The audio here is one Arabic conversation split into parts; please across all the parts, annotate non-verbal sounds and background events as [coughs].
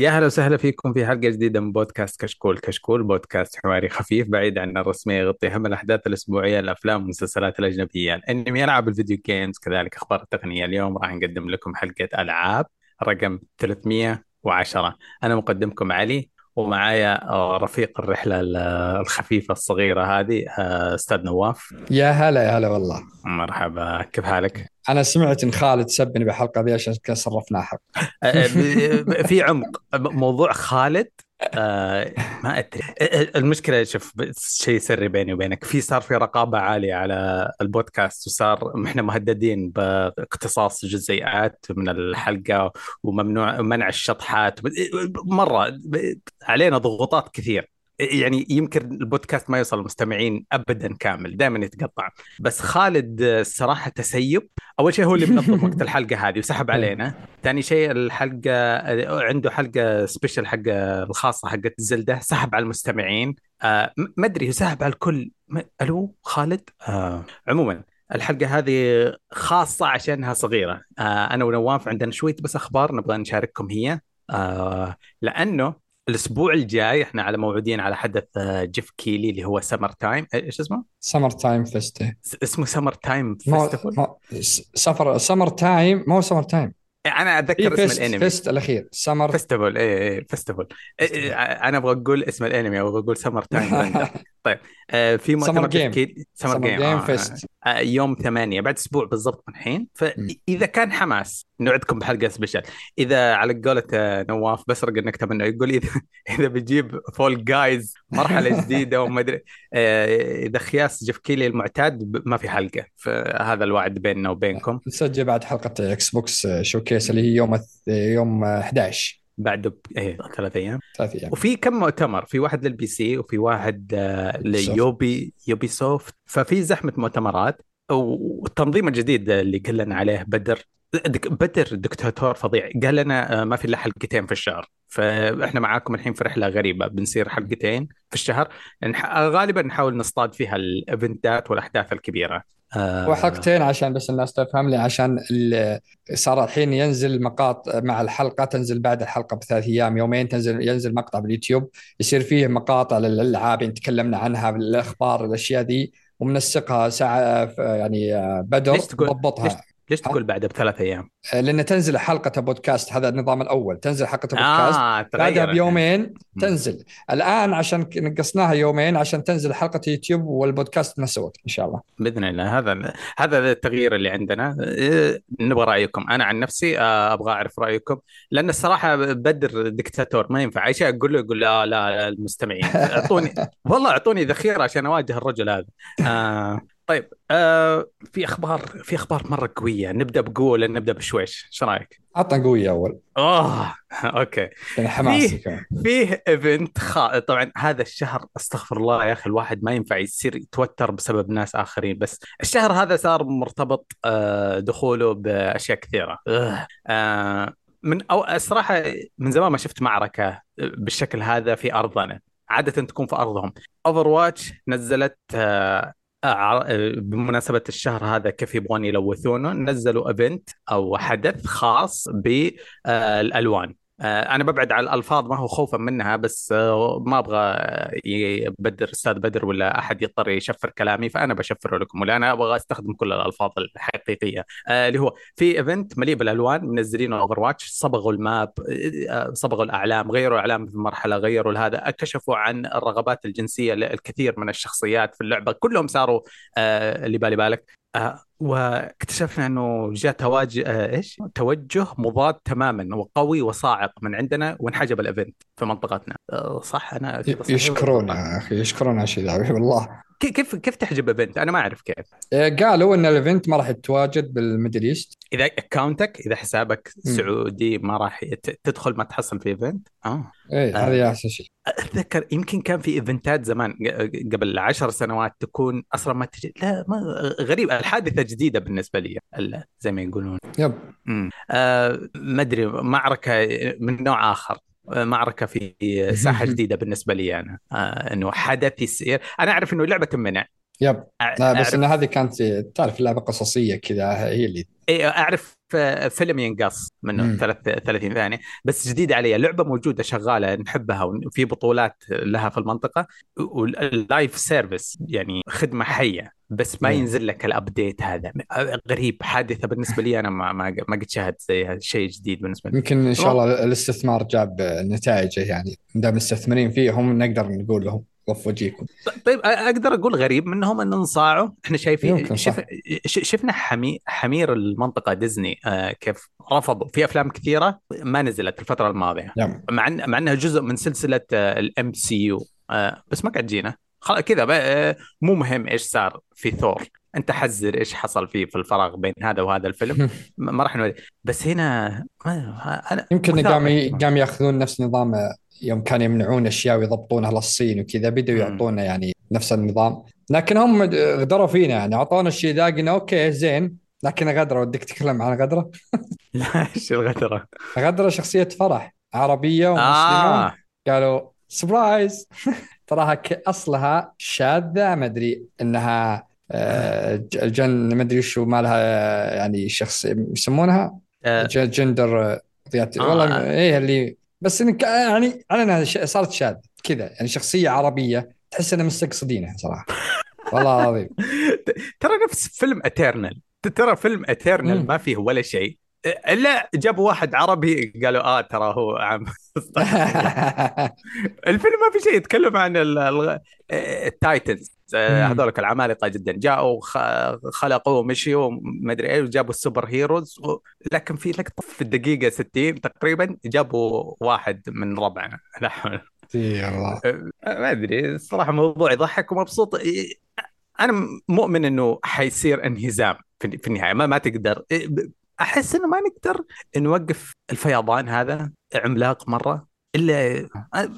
يا هلا وسهلا فيكم في حلقة جديدة من بودكاست كشكول. كشكول بودكاست حواري خفيف بعيد عن الرسمية يغطي أهم الأحداث الأسبوعية الأفلام والمسلسلات الأجنبية. الأنمي ألعاب الفيديو جيمز كذلك أخبار التقنية. اليوم راح نقدم لكم حلقة ألعاب رقم 310 أنا مقدمكم علي. ومعايا آه، رفيق الرحلة ال- الخفيفة الصغيرة هذه آه، أستاذ نواف. يا هلا يا هلا والله. مرحبا كيف حالك؟ أنا سمعت إن خالد سبني بالحلقة ذي عشان كذا صرفناها حق آه، في عمق. موضوع خالد آه ما أدري. المشكلة شوف شيء سري بيني وبينك. في صار في رقابة عالية على البودكاست وصار إحنا مهددين باقتصاص جزيئات من الحلقة وممنوع منع الشطحات. مرة علينا ضغوطات كثير. يعني يمكن البودكاست ما يوصل للمستمعين ابدا كامل دائما يتقطع. بس خالد الصراحه تسيب. أول شيء هو اللي منظم وقت الحلقة هذه وسحب [laughs] علينا. ثاني شيء الحلقة عنده حلقة special حقه الخاصة حقت Zelda سحب على المستمعين. آه ما أدري سحب على الكل. م- ألو خالد؟ آه. عموما الحلقة هذه خاصة عشانها صغيرة. آه أنا ونواف عندنا شوية بس أخبار نبغى نشارككم هي. آه لأنه الأسبوع الجاي إحنا على موعودين على حدث آه، Geoff Keighley اللي هو summer time إيش اسمه؟ summer time fest س- اسمه summer time festival summer summer time ما هو summer time أنا أتذكر اسم fest الأنمي. fest الأخير. summer festival اي اي festival أنا أبغى أقول اسم الأنمي أبغى أقول summer time [laughs] طيب آه في summer مؤتمر game summer game game آه fest آه يوم ثمانية بعد أسبوع بالضبط من الحين. فإذا كان حماس نوعدكم بحلقة special. إذا على قولة آه، نواف بسرق النكته منه يقول إذا [laughs] إذا بيجيب Fall Guys مرحلة [laughs] جديدة وما أدري آه إذا خياس Geoff Keighley المعتاد ما في حلقة. فهذا الوعد بيننا وبينكم. نسجل بعد حلقة Xbox showcase اللي هي يوم يوم 11 بعده ب... إيه ثلاث أيام. ثلاث أيام. وفي كم مؤتمر؟ في واحد لل PC وفي واحد آه، ل Ubi Ubisoft ففي زحمة مؤتمرات. والتنظيم الجديد اللي قال لنا عليه بدر بدر دكتاتور فظيع. قال لنا آه، ما في إلا حلقتين في الشهر. فإحنا معاكم الحين في رحلة غريبة. بنصير حلقتين في الشهر. غالبا نحاول نصطاد فيها ال event ات والأحداث الكبيرة. آه، وحلقتين عشان بس الناس تفهم لي عشان صار الحين ينزل مقاطع مع الحلقة تنزل بعد الحلقة بثلاث أيام يومين تنزل ينزل مقطع باليوتيوب يصير فيه مقاطع للألعاب تكلمنا عنها بالأخبار الأشياء ذي ومنسقها ساعة يعني آه، بدر ضبطها ليش تقول بعد بثلاث أيام؟ آه، لأن تنزل حلقة بودكاست هذا النظام الأول. تنزل حلقة بودكاست آه بعدها بيومين. تنزل. الآن عشان نقصناها يومين عشان تنزل حلقة يوتيوب والبودكاست بنفس الوقت إن شاء الله. بإذن الله. هذا هذا التغيير اللي عندنا. إيه، نبغى رأيكم. أنا عن نفسي آه، أبغى أعرف رأيكم. لأن الصراحة بدر دكتاتور ما ينفع. أي شيء أقول له يقول لا لا لا، المستمعين. اعطوني [laughs] والله أعطوني ذخيرة عشان أواجه الرجل هذا. آه طيب آه في أخبار في أخبار مرة قوية. نبدأ بقوه ولا نبدأ بشويش. إيش رأيك؟ عطنا قويه أول. اوه okay. يعني حماسي فيه فيه event خ... طبعا هذا الشهر أستغفر الله يا أخي الواحد ما ينفع يصير يتوتر بسبب ناس آخرين. بس الشهر هذا صار مرتبط آه، دخوله بأشياء كثيرة. آه، من أو الصراحة من زمان ما شفت معركة بالشكل هذا في أرضنا. عادة تكون في أرضهم. Overwatch نزلت آه، بمناسبة الشهر هذا كيف يبغون يلوثونه نزلوا event أو حدث خاص بالألوان. أنا ببعد على الألفاظ ما هو خوفا منها بس آه، ما أبغى يبدر أستاذ بدر ولا أحد يضطر يشفر كلامي فأنا بشفره لكم ولا أنا أبغى أستخدم كل الألفاظ الحقيقية. آه، اللي هو في event مليء بالألوان منزلينه Overwatch صبغوا ال map آه، صبغوا الأعلام غيروا أعلام في المرحله غيروا هذا كشفوا عن الرغبات الجنسية للكثير من الشخصيات في اللعبة كلهم صاروا آه، اللي بالي بالك. آه واكتشفنا إنه جاء تواجه آه إيش؟ توجه مضاد تماما وقوي وصاعق من عندنا وانحجب ال event في منطقتنا آه صح أنا يشكرون؟ يا أخي يشكرون على شيء ذا والله كيف كيف تحجب event؟ أنا ما أعرف كيف. إيه، قالوا إن ال event ما راح يتواجد بال Middle East. إذا اكونتك إذا حسابك. سعودي ما راح تدخل ما تحصل في event آه. إيه آه. هذا أحسن شيء. أتذكر يمكن كان في event ات زمان قبل عشر سنوات تكون أصلا ما تجي. لا ما غريب. الحادثة جديدة بالنسبة لي زي ما يقولون. yep. آه ما أدري معركة من نوع آخر. آه، معركة في ساحة [laughs] جديدة بالنسبة لي أنا. آه إنه حدث يصير. أنا أعرف إنه لعبه تمنع. Yep. لا بس ان هذه كانت تعرف لعبه قصصية كذا هي اللي إيه، أعرف فيلم ينقص منه. ثلاث 30 ثانية. بس جديد علي اللعبه موجودة شغالة نحبها وفي بطولات لها في المنطقة. وال live service يعني خدمة حية. بس ما. ينزل لك ال update هذا. غريب حادثة بالنسبة لي أنا ما ما ما قد شاهدت زي شيء جديد بالنسبة لي. يمكن إن شاء الله الاستثمار جاب نتائجه يعني دام مستثمرين فيه هم نقدر نقول لهم. وف وجيكم طيب أقدر أقول غريب منهم إن انصاعوا. إحنا شايفين. شف شفنا حمي حمير المنطقة ديزني آه كيف رفضوا. في أفلام كثيرة ما نزلت الفترة الماضية. نعم. مع مع إنها جزء من سلسلة ال MCU بس ما قاعد تجينا. كذا آه، مو مهم إيش صار في ثور. أنت حزر إيش حصل فيه في الفراغ بين هذا وهذا الفيلم. [laughs] ما راح نوري. بس هنا ما- أنا يمكن قام الاهتمام. قام ياخذون نفس نظام يوم كانوا يمنعون أشياء ويضبطونها للصين وكذا بدوا مم. يعطونا يعني نفس النظام. لكن هم غدروا فينا يعني. أعطونا الشيء ذا قلنا okay زين. لكن غدرة ودك تتكلم عن غدرة؟ [laughs] لا إيش الغدرة؟ غدرة شخصية فرح عربية ومسلمة. آه. قالوا surprise [laughs] تراها أصلها شاذة. ما أدري إنها آه، ج- الجن ما أدري شو ما لها آه، يعني شخص يسمونها؟ آه، جندر آه، آه. والله إيه اللي بس إن ك- يعني على انها ش- صارت شاذ كذا. يعني شخصية عربية تحس إنها مستقصدينها صراحة. والله العظيم. [laughs] ترى نفس فيلم Eternals ترى فيلم Eternals. ما فيه ولا شيء. الا جابوا واحد عربي قالوا آه ترى هو عم [laughs] الفيلم ما في شيء يتكلم عن ال- ال Titans. مم. هذولك العمالقة جدا. جاءوا خلقوا ومشيوا ما أدري إيه وجابوا السوبر هيروز. لكن في لقطة في الدقيقة 60 تقريبا جابوا واحد من ربعنا لا حول. ما أدري الصراحه موضوع يضحك ومبسوط. أنا مؤمن إنه حيصير انهزام في في النهاية. ما ما تقدر. أحس إنه ما نقدر نوقف الفيضان هذا عملاق مرة إلا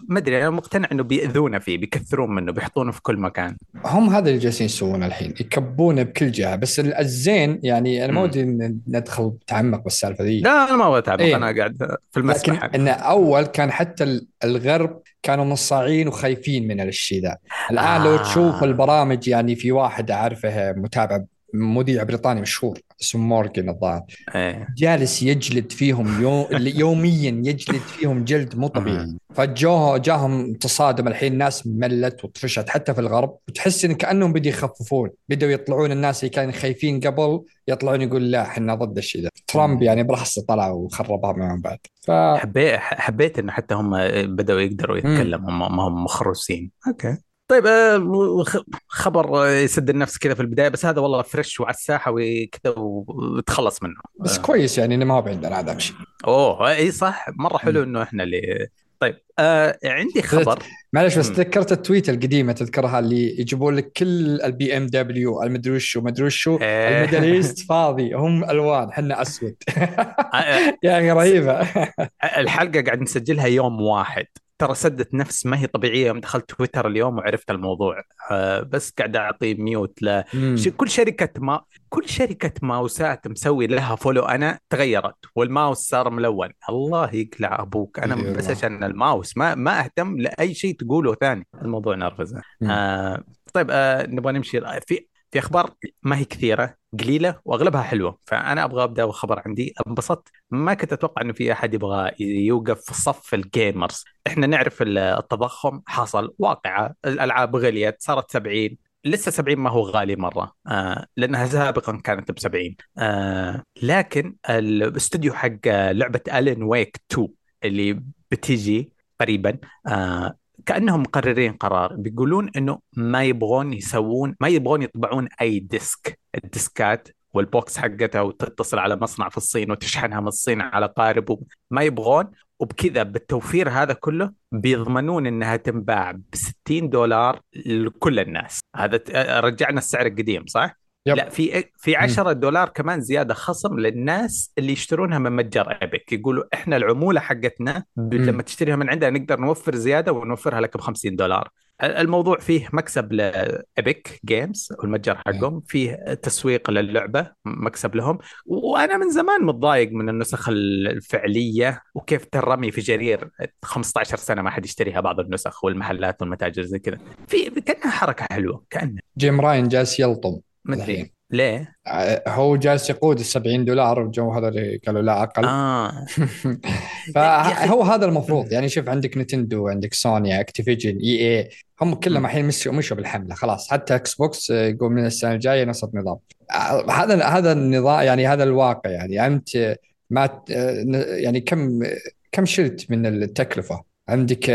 ما أدري أنا مقتنع إنه بيأذونا فيه بيكثرون منه بيحطونه في كل مكان هم هذا اللي جالسين يسوونه الحين يكبونه بكل جهة بس الزين يعني أنا ما. ودي ندخل تعمق بالسالفة ذي لا أنا ما أبغى أتعمق إيه. أنا قاعد في لكن المسبح إن أول كان حتى ال- الغرب كانوا منصاعين وخايفين من الشيء ذا الآن آه. لو تشوف البرامج يعني في واحد أعرفه متابع مذيع بريطاني مشهور اسمه مورجن الظاهر. إيه. جالس يجلد فيهم يو... يوميا يجلد فيهم جلد مو طبيعي. فجوه جاهم تصادم الحين ناس ملت وطفشت حتى في الغرب. وتحس إن كأنهم بدوا يخففون بدوا يطلعون الناس اللي كانوا خايفين قبل يطلعون يقول لا إحنا ضد الشيء ذا ترامب يعني براسه طلع وخربها معهم بعد. ف حبيت حبيت إنه حتى هم بدأوا يقدروا يتكلموا ما ما هم مخروسين. Okay. طيب آه، خبر يسد النفس كذا في البداية بس هذا والله fresh وعلى الساحة وكذا وتخلص منه. بس آه. كويس يعني إنه ما هو عندنا هذا شيء أوه إي صح مرة حلو إنه إحنا اللي طيب آه عندي خبر. معلش بس. تذكرت ال tweet القديمة تذكرها اللي يجيبون لك كل ال BMW المدري وشو مدري وشو إيه. ال Middle East [laughs] فاضي هم ألوان إحنا أسود. آه، [laughs] يا أخي رهيبة. الحلقة قاعد نسجلها يوم واحد. ترى سدت نفس ما هي طبيعية يوم دخلت تويتر اليوم وعرفت الموضوع. آه بس قاعد أعطي mute ل كل شركة ما كل شركة ماوسات مسوي لها follow أنا تغيرت والماوس صار ملون. الله يقلع أبوك. أنا إي بس. عشان الماوس. ما ما أهتم لأي شيء تقوله ثاني. الموضوع نرفزه. آه طيب آه نبغى نمشي. في في أخبار ما هي كثيرة قليلة وأغلبها حلوة. فأنا أبغى أبدأ بخبر عندي. انبسطت ما كنت أتوقع إنه في أحد يبغى يوقف في صف ال gamers إحنا نعرف التضخم حصل واقعة الألعاب غليت صارت 70 لسه 70 ما هو غالي مرة آه لأنها سابقا كانت ب 70 آه لكن الاستوديو حق لعبة Alan Wake 2 اللي بتيجي قريبا آه كأنهم مقررين قرار بيقولون إنه ما يبغون يسوون ما يبغون يطبعون أي disc. الديسكات وال box حقتها وتتصل على مصنع في الصين وتشحنها من الصين على قارب ما يبغون. وبكذا بالتوفير هذا كله بيضمنون إنها تنباع ب 60 دولار لكل الناس. هذا رجعنا السعر القديم صح؟ Yep. لا في في 10 دولار كمان زيادة خصم للناس اللي يشترونها من متجر Epic يقولوا إحنا العمولة حقتنا. لما تشتريها من عندنا نقدر نوفر زيادة ونوفرها لك ب 50 دولار الموضوع فيه مكسب ل Epic Games والمتجر حقهم فيه تسويق للعبة مكسب لهم. وأنا من زمان متضايق من النسخ الفعلية وكيف ترمي في جرير 15 سنة ما حد يشتريها بعض النسخ والمحلات والمتاجر زي كذا. في كأنها حركة حلوة كأنها. Jim Ryan جالس يلطم. أدري. الحين. ليه؟ آه، هو جالس يقود ال 70 دولار والجو هذا اللي قالوا لا أقل. آه. [laughs] فهو هذا المفروض. يعني شوف عندك Nintendo عندك Sony Activision إي إي. هم كلهم الحين مشوا مشوا بالحملة. خلاص حتى Xbox يقول من السنة الجاية نفس النظام آه، هذا هذا النظام يعني هذا الواقع. يعني أنت ما آه، يعني كم كم شلت من التكلفة؟ عندك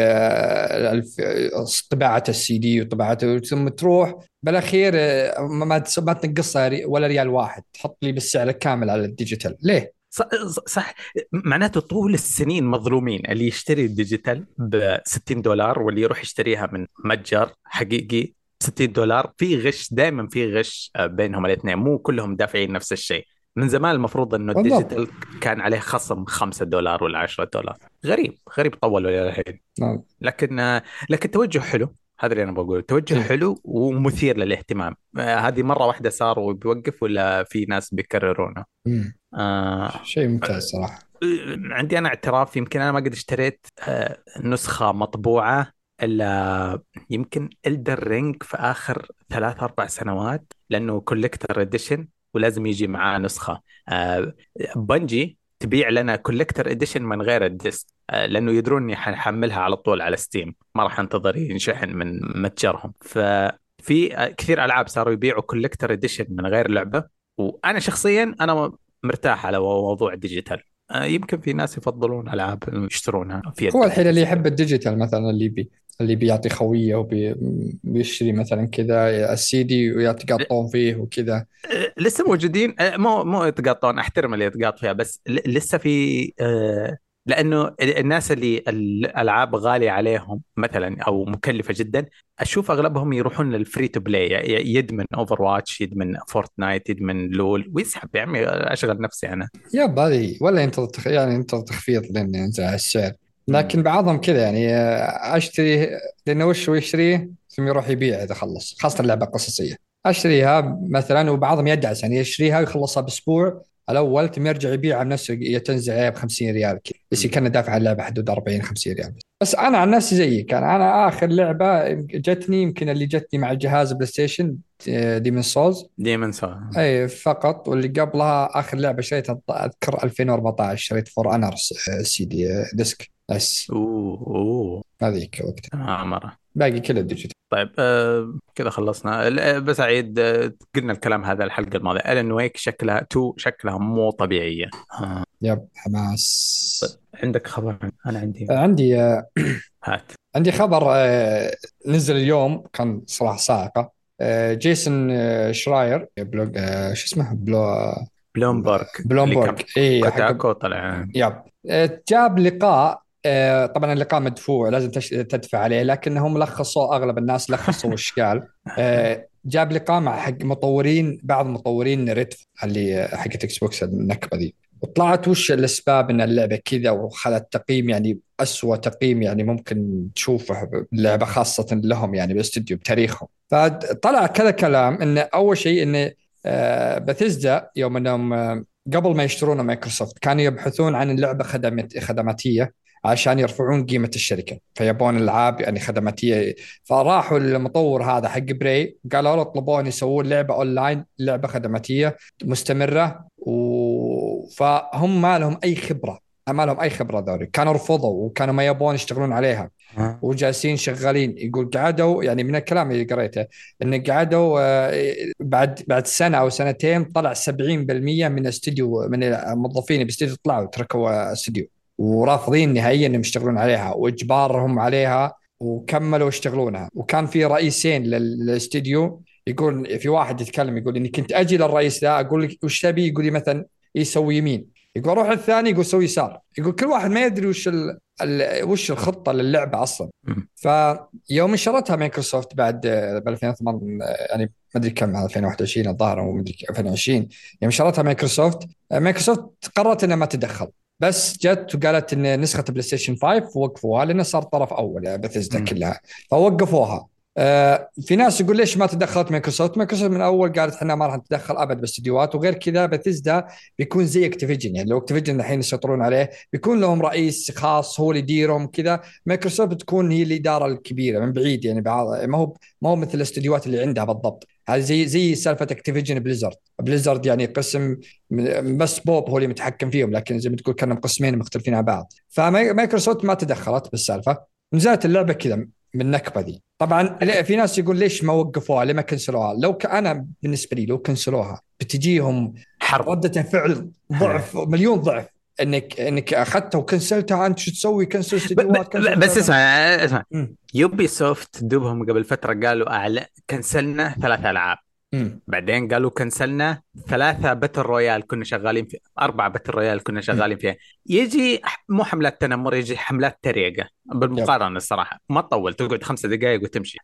طباعة السي دي وطباعته ثم تروح بالاخير آه، ما ما تنقصها ولا ريال واحد. تحط لي بالسعر الكامل على ال digital. ليه؟ صح, صح. معناته طول السنين مظلومين. اللي يشتري ال digital ب 60 دولار واللي يروح يشتريها من متجر حقيقي ب 60 دولار. في غش دائما في غش آه، بينهم الاثنين. مو كلهم دافعين نفس الشيء. من زمان المفروض إنه. ال digital كان عليه خصم 5 دولار ولا 10 دولار. غريب غريب طولوا إلى الحين نعم. لكن آه، لكن توجه حلو. هذا اللي أنا بقوله. توجه إيه. حلو ومثير للاهتمام. آه، هذه مرة واحدة صار وبيوقف ولا في ناس بيكررونه. آه شيء ممتاز صراحة. عندي أنا اعتراف يمكن أنا ما قد اشتريت آه، نسخة مطبوعة إلا يمكن Elden Ring في آخر ثلاث أربع سنوات لأنه collector edition ولازم يجي معاه نسخة. آه، بنجي تبيع لنا collector edition من غير ال disc. آه، لأنه يدرون اني حنحملها على طول على ستيم ما راح انتظر ينشحن من متجرهم. ففي آه، كثير ألعاب صاروا يبيعوا collector edition من غير لعبة. وأنا شخصيا أنا مرتاح على موضوع ال digital آه، يمكن في ناس يفضلون ألعاب يشترونها في هو الحين اللي يحب ال digital مثلا اللي بي اللي بيعطي خويه وبيشتري مثلا كذا السي دي ويتقطون فيه وكذا. آه، لسه موجودين. آه، مو مو يتقاطون أحترم اللي يتقاط فيها بس لسه في آه، لأنه الناس اللي الألعاب غالية عليهم مثلا أو مكلفة جدا أشوف أغلبهم يروحون لل free to play يدمن اوفر واتش يدمن فورتنايت يدمن لول ويسحب يا عمي أشغل نفسي أنا. يب هذه ولا ينتظر. يعني ينتظر تخفيض لين ينزل على السعر. لكن بعضهم كذا يعني آه، أشتري لأنه وش هو يشتريه؟ ثم يروح يبيع إذا خلص خاصة اللعبة قصصيه أشتريها مثلا وبعضهم يدعس يعني يشتريها ويخلصها بأسبوع الأول ثم يرجع يبيعها بنفسه يتنزع عليها ب 50 ريال كذا. بس مم. كان دافع اللعبة حدود 40 50 ريال. بس أنا عن نفسي زيك أنا أنا آخر لعبة جتني يمكن اللي جتني مع الجهاز بلاي ستيشن ديمن سولز ديمن سولز أي فقط. واللي قبلها آخر لعبة شريتها أذكر 2014 شريت فور اونر CD disc. بس. أوه أوه. هذيك وقتها. تمام مرة. باقي كله digital. طيب آه كذا خلصنا. بس أعيد آه قلنا الكلام هذا الحلقة الماضية. الن ويك شكلها تو شكلها مو طبيعية. آه. يب حماس. عندك خبر؟ أنا عندي. عندي آه، هات. عندي خبر آه، نزل اليوم كان صراحة صاعقه آه، جيسون آه، شراير بلوج آه، شو اسمه؟ بلو بلومبرج بلومبرج اي حق طلع. يب. آه، جاب لقاء آه، طبعا اللقاء مدفوع لازم تدفع عليه لكنهم لخصوا أغلب الناس لخصوا وش قال [laughs] آه، جاب لقاء مع حق مطورين بعض مطورين ريدفول اللي حقت إكس بوكس النكبة ذي وطلعت وش الأسباب إن اللعبة كذا وخذت تقييم يعني أسوأ تقييم يعني ممكن تشوفه اللعبه خاصة لهم يعني بالاستوديو بتاريخهم. فطلع كذا كلام انه أول شيء انه آه، بثيزدا يوم إنهم آه، قبل ما يشترون مايكروسوفت كانوا يبحثون عن اللعبه خدمت خدماتية. عشان يرفعون قيمة الشركة. فيبون العاب يعني خدماتيه فراحوا للمطور هذا حق بري قالوا له طلبون يسوون لعبة أونلاين لعبة خدماتية مستمرة و... فهم ما لهم أي خبرة. ما لهم أي خبرة ذولي. كانوا رفضوا وكانوا ما يبون يشتغلون عليها. وجالسين شغالين. يقول قعدوا يعني من الكلام اللي قريته إن قعدوا آه، بعد بعد سنة أو سنتين طلع 70% من استوديو من الموظفين باستوديو طلعوا تركوا استوديو ورافضين نهائيا إنهم يشتغلون عليها وإجبارهم عليها وكملوا يشتغلونها. وكان في رئيسين لل- للاستوديو يقول في واحد يتكلم يقول إني كنت أجي للرئيس ذا أقول لك وش تبي؟ يقول لي مثلا يسوي يمين. يقول روح الثاني يقول سوي يسار. يقول كل واحد ما يدري وش ال... ال... وش الخطة للعبة أصلا. فيوم شرتها مايكروسوفت بعد ب 2008 يعني ما أدري كم 2021 الظاهر أو ما أدري 2020 يوم شرتها مايكروسوفت مايكروسوفت قررت إنها ما تدخل. بس جت وقالت إن نسخة بلاي ستيشن 5 وقفوها لأنه صار طرف أول بثيزدا مم. كلها. فوقفوها. آه، في ناس يقول ليش ما تدخلت مايكروسوفت؟ مايكروسوفت من أول قالت إحنا ما راح نتدخل أبد باستديوهات وغير كذا بثيزدا بيكون زي اكتيفيجن يعني لو اكتيفيجن الحين يسيطرون عليه بيكون لهم رئيس خاص هو اللي يديرهم كذا. مايكروسوفت تكون هي الإدارة الكبيرة من بعيد يعني بعض ما هو ما هو مثل الاستديوهات اللي عندها بالضبط. هذه زي زي سالفة اكتيفيجن بليزرد بليزرد يعني قسم بس بوب هو اللي متحكم فيهم لكن زي ما تقول كأنهم قسمين مختلفين عن بعض. فمايكروسوفت ما تدخلت بالسالفة. نزلت اللعبة كذا من النكبه دي طبعا في ناس يقول ليش ما وقفوها؟ ليه ما cancel وها؟ لو. أنا بالنسبة لي لو cancel وها بتجيهم حرب. ردة فعل ضعف مليون ضعف. انك إنك أخذتها و cancel تها أنت شو تسوي؟ cancel استديوهات بس اسمع اسمع. يوبي سوفت دوبهم قبل فترة قالوا اعلى cancel نا ثلاث ألعاب. مم. بعدين قالوا cancel نا ثلاثة battle royale كنا شغالين في أربعة battle royale كنا شغالين فيها. يجي مو حملات تنمر يجي حملات تريقة. بالمقارنة الصراحة. ما تطول تقعد خمسة دقائق وتمشي.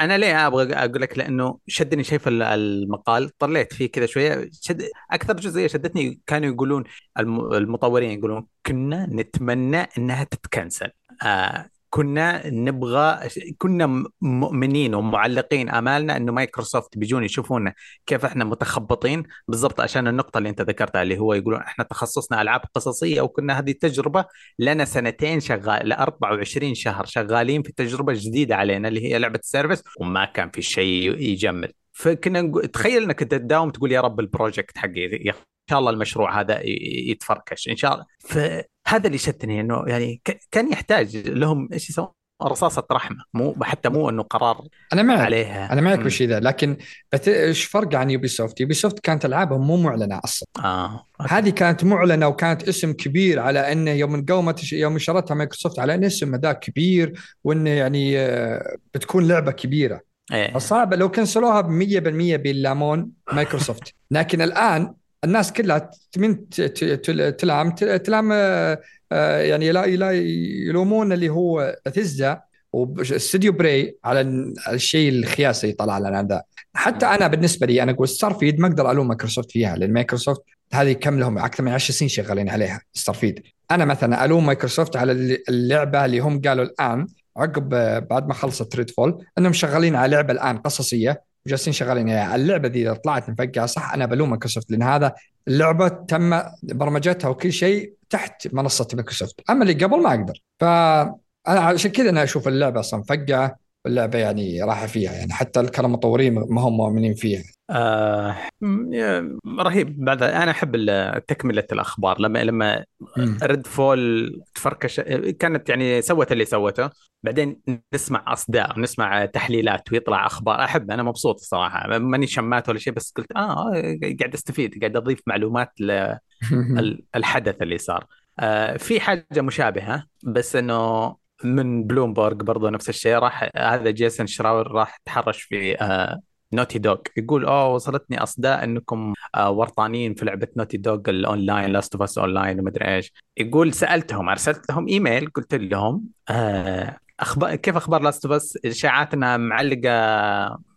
أنا ليه أبغى أقول لك؟ لأنه شدني شايف المقال. طلعت فيه كذا شوية. شد أكثر جزئية شدتني كانوا يقولون المطورين يقولون كنا نتمنى أنها تت cancel. آه كنا نبغى كنا مؤمنين ومعلقين آمالنا إنه مايكروسوفت بيجون يشوفونا كيف إحنا متخبطين. بالضبط عشان النقطة اللي أنت ذكرتها اللي هو يقولون إحنا تخصصنا ألعاب قصصية وكنا هذه التجربة لنا سنتين شغال ل 24 شهر شغالين في تجربة جديدة علينا اللي هي لعبة service وما كان في شيء يجمل. فكنا نقول تخيل إنك تداوم تقول يا رب ال project حقي يا شاء الله المشروع هذا يتفركش إن شاء الله. فهذا اللي شدني إنه يعني كان يحتاج لهم إيش يسوون؟ رصاصة رحمة مو حتى مو إنه قرار أنا معك. عليها. أنا معك بالشيء ذا لكن إيش فرق عن يوبي سوفت؟ يوبي سوفت كانت ألعابهم مو معلنة أصلا. آه هذه كانت معلنة وكانت اسم كبير على انه يوم قومت يوم شرتها مايكروسوفت على انه اسم ذا كبير وانه يعني آه، بتكون لعبة كبيرة. إيه. صعب لو كنسلوها ب 100% بيلومون مايكروسوفت. [laughs] لكن الآن الناس كلها من تلام تلام آه، يعني لا لا يلومون اللي هو بثزدا واستوديو براي على الشيء الخياسي اللي طلع لنا ذا حتى أنا بالنسبة لي أنا أقول ستارفيد ما أقدر ألوم مايكروسوفت فيها لأن مايكروسوفت هذه كم لهم؟ أكثر من 10 سنين شغالين عليها ستارفيد أنا مثلا ألوم مايكروسوفت على اللعبة اللي هم قالوا الآن عقب آه، بعد ما خلصت ريد فول انهم شغالين على لعبة الآن قصصية وجالسين شغالين عليها اللعبة دي إذا طلعت مفقعة صح أنا بلوم مايكروسوفت لأن هذا اللعبة تم برمجتها وكل شيء تحت منصة مايكروسوفت. أما اللي قبل ما أقدر. فأنا عشان كذا أنا أشوف اللعبة أصلا مفقعة واللعبه يعني راح فيها يعني حتى الكلام المطورين ما هم مؤمنين فيها. آه رهيب. بعد أنا أحب تكملة الأخبار. لما لما ريد فول تفركش كانت يعني سوت اللي سوته. بعدين نسمع أصداء نسمع تحليلات ويطلع أخبار. أحب أنا مبسوط الصراحة. ماني شمات ولا شيء بس قلت آه قاعد أستفيد قاعد أضيف معلومات للحدث [laughs] اللي صار. آه في حاجة مشابهة بس إنه من بلومبرج برضو نفس الشيء راح هذا جيسون شراور راح تحرش في آه نوتي دوغ يقول أوه وصلتني أصداء إنكم آه ورطانين في لعبة نوتي دوغ الأونلاين لاست اوف اس اونلاين ومدري إيش. يقول سألتهم ارسلت لهم إيميل قلت لهم آه أخبار كيف أخبار لاست اوف اس اشاعات انها معلقة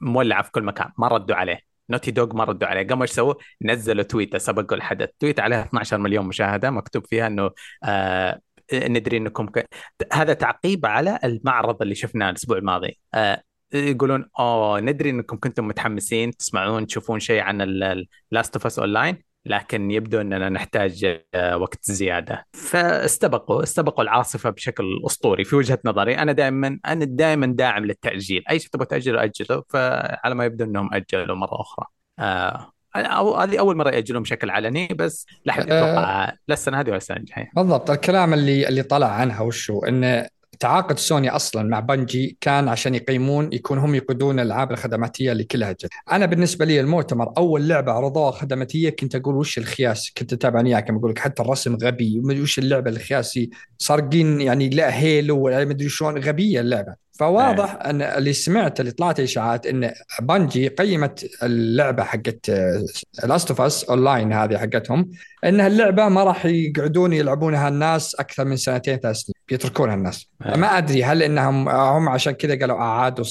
مولعة في كل مكان ما ردوا عليه. نوتي دوغ ما ردوا عليه. قاموا إيش سووا؟ نزلوا تويتة سبقوا الحدث. تويت عليها 12 مليون مشاهدة مكتوب فيها إنه آه ندري إنكم ك... هذا تعقيب على المعرض اللي شفناه الأسبوع الماضي. آه يقولون أوه ندري إنكم كنتم متحمسين تسمعون تشوفون شيء عن اللاست اوف اس اونلاين لكن يبدو إننا نحتاج آه، وقت زيادة. فاستبقوا استبقوا العاصفة بشكل أسطوري في وجهة نظري. أنا دائما أنا دائما داعم للتأجيل. أي شيء تبغى تأجله أجله فعلى ما يبدو إنهم أجلوا مرة أخرى. آه هذه أول مرة يأجلون بشكل علني بس لا احد يتوقع أه لا السنة هذه ولا السنة الجاية. بالضبط الكلام اللي اللي طلع عنها وشو إنه تعاقد سوني أصلا مع بنجي كان عشان يقيمون يكون هم يقودون الألعاب الخدماتية اللي كلها جد. أنا بالنسبة لي المؤتمر أول لعبة عرضوها خدماتية كنت أقول وش الخياس كنت أتابع اياك أقول لك حتى الرسم غبي وش اللعبة الخياسي سارقين يعني لا هيلو ما أدري شلون غبية اللعبة فواضح إيه. أن اللي سمعت اللي طلعت إشاعات إن بانجي قيمت اللعبة حقت لاست اوف اس اونلاين هذه حقتهم إن اللعبه ما راح يقعدون يلعبونها الناس أكثر من سنتين ثلاث سنين بيتركونها الناس. أيه. ما أدري هل انهم هم عشان كذا قالوا أعادوا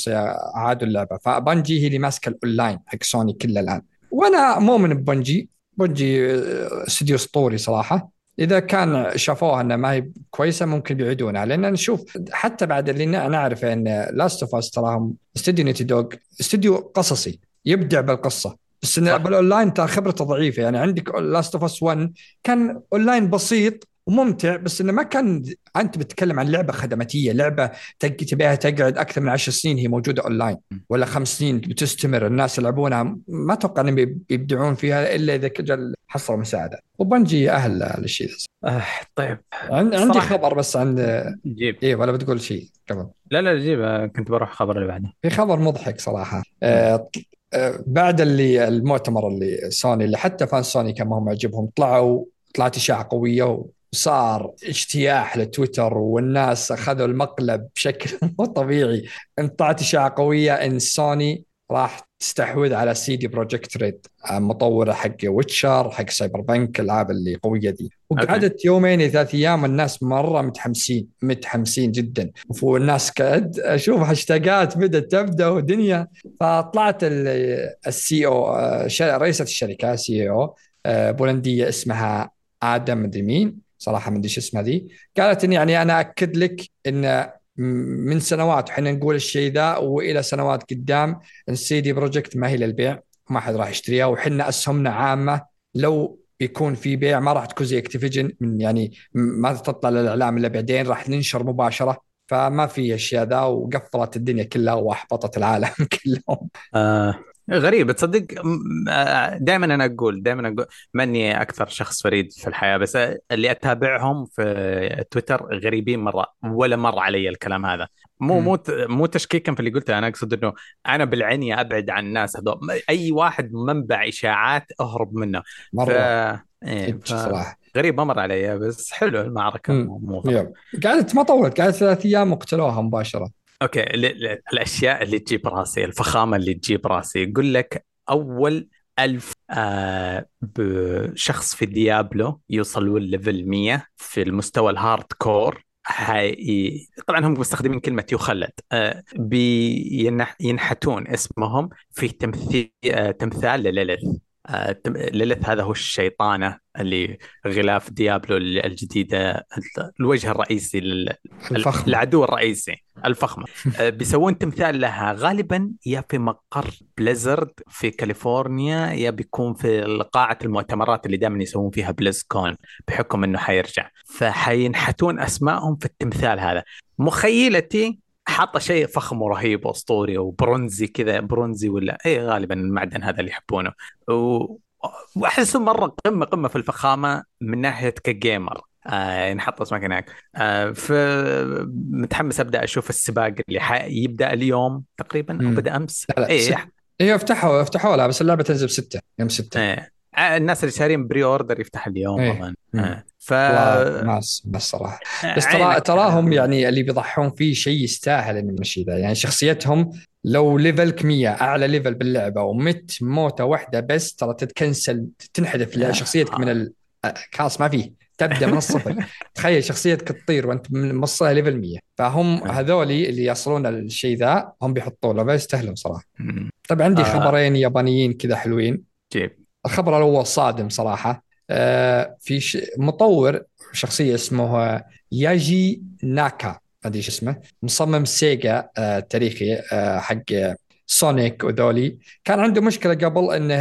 أعادوا اللعبة. فبانجي هي اللي ماسكة الأونلاين حق سوني كله الآن. وأنا مؤمن ببانجي. بانجي استديو اسطوري صراحة. إذا كان شافوها إنها ما هي كويسة ممكن بيعيدونها. لأن نشوف حتى بعد اللي نعرف إن لاست اوف اس تراهم استوديو نوتي دوغ استوديو قصصي يبدع بالقصة. بس بالأونلاين ترى خبرته ضعيفة. يعني عندك لاست اوف اس 1 كان أونلاين بسيط وممتع بس إنه ما كان أنت بتتكلم عن لعبة خدماتية لعبة تبيها تقعد أكثر من عشر سنين هي موجودة اونلاين ولا خمس سنين بتستمر الناس يلعبونها. ما أتوقع إنهم يبدعون فيها إلا إذا حصلوا مساعدة. وبانجي أهل للشيء ذا آه طيب. عندي خبر بس عن جيب. إيه ولا بتقول شيء؟ قبل. لا لا جيب. كنت بروح الخبر اللي بعده. في خبر مضحك صراحة. آه بعد اللي المؤتمر اللي سوني اللي حتى fan سوني كان ما هم يعجبهم طلعوا طلعت إشاعة قوية وصار اجتياح لتويتر والناس أخذوا المقلب بشكل [laughs] مو طبيعي. طلعت إشاعة قوية إن سوني راح تستحوذ على سي دي بروجكت ريد مطورة حق ويتشر حق سايبر بنك الألعاب اللي قوية دي وقعدت يومين ثلاث أيام الناس مرة متحمسين متحمسين جدا. والناس كد أشوف هاشتاجات بدأت تبدأ ودنيا فطلعت ال CEO رئيسة الشركة CEO بولندية اسمها آدم مدري مين صراحة ما ادري اسمها ذي قالت ان يعني أنا اكد لك إن من سنوات وحنا نقول الشيء ذا وإلى سنوات قدام السي دي بروجكت ما هي للبيع ما حد راح يشتريها وحنا أسهمنا عامة لو يكون في بيع ما راح تكون زي اكتيفيجن من يعني ما تطلع للإعلام إلا بعدين راح ننشر مباشرة. فما في أشياء ذا وقفلت الدنيا كلها وأحبطت العالم [laughs] كلهم. آه. غريب تصدق دائما أنا أقول دائما أقول ماني أكثر شخص فريد في الحياة بس اللي أتابعهم في تويتر غريبين مرة ولا مر علي الكلام هذا. مو مو مو تشكيكا في اللي قلته أنا أقصد إنه أنا بالعنيه أبعد عن الناس هذول. أي واحد منبع إشاعات أهرب منه. مرة. ف... إيه ف... صراحة. غريب ما مر علي بس حلو المعركة مو قعدت ما طولت قعدت ثلاث أيام وقتلوها مباشرة. okay الأشياء اللي تجيب راسي الفخامة اللي تجيب راسي. يقول لك أول ألف آه شخص في ديابلو يوصلوا level 100 في المستوى ال hardcore حي... طبعا هم مستخدمين كلمة يخلد آه بينحتون اسمهم في تمثيل آه تمثال لليلث ليلث هذا هو الشيطانة اللي غلاف ديابلو الجديدة الوجه الرئيسي للعدو الرئيسي الفخمة. [laughs] آه، بيسوون تمثال لها. غالبا يا في مقر بليزرد في كاليفورنيا يا بيكون في قاعه المؤتمرات اللي دائما يسوون فيها بليز كون بحكم إنه حيرجع. فحينحتون اسمائهم في التمثال هذا. مخيلتي حاطه شيء فخم ورهيب واسطوري وبرونزي كذا برونزي ولا اي غالبا المعدن هذا اللي يحبونه. و... واحسه مرة قمة قمة في الفخامة من ناحية ك gamer. آه نحط اسمك هناك. آه فمتحمس أبدأ أشوف السباق اللي يبدأ اليوم تقريبا أو بدأ أمس. لا لا إيه أيوه افتحوا افتحوا لها بس اللعبة تنزل 6 يوم 6 إيه. الناس اللي شارين pre-order يفتح اليوم إيه. طبعا. آه. ف ناس بس صراحة. آه، بس ترى تراهم يعني اللي بيضحون فيه شيء يستاهل إنه المشي ذا. يعني شخصيتهم لو level ك 100 أعلى level باللعبة ومت موتة واحدة بس ترى تتكنسل تنحذف شخصيتك من ال... خلاص ما فيه. تبدأ من الصفر. [laughs] تخيل شخصيتك تطير وأنت موصلها level 100 فهم هذولي اللي يصلون الشيء ذا هم بيحطوا له يستاهلون صراحة طيب عندي آه. خبرين يابانيين كذا حلوين. yep. الخبر الأول صادم صراحة. آه في. مطور شخصية اسمه ياجي ناكا ما أدري اسمه. مصمم سيجا آه تاريخي آه حق سونيك وذولي. كان عنده مشكلة قبل إنه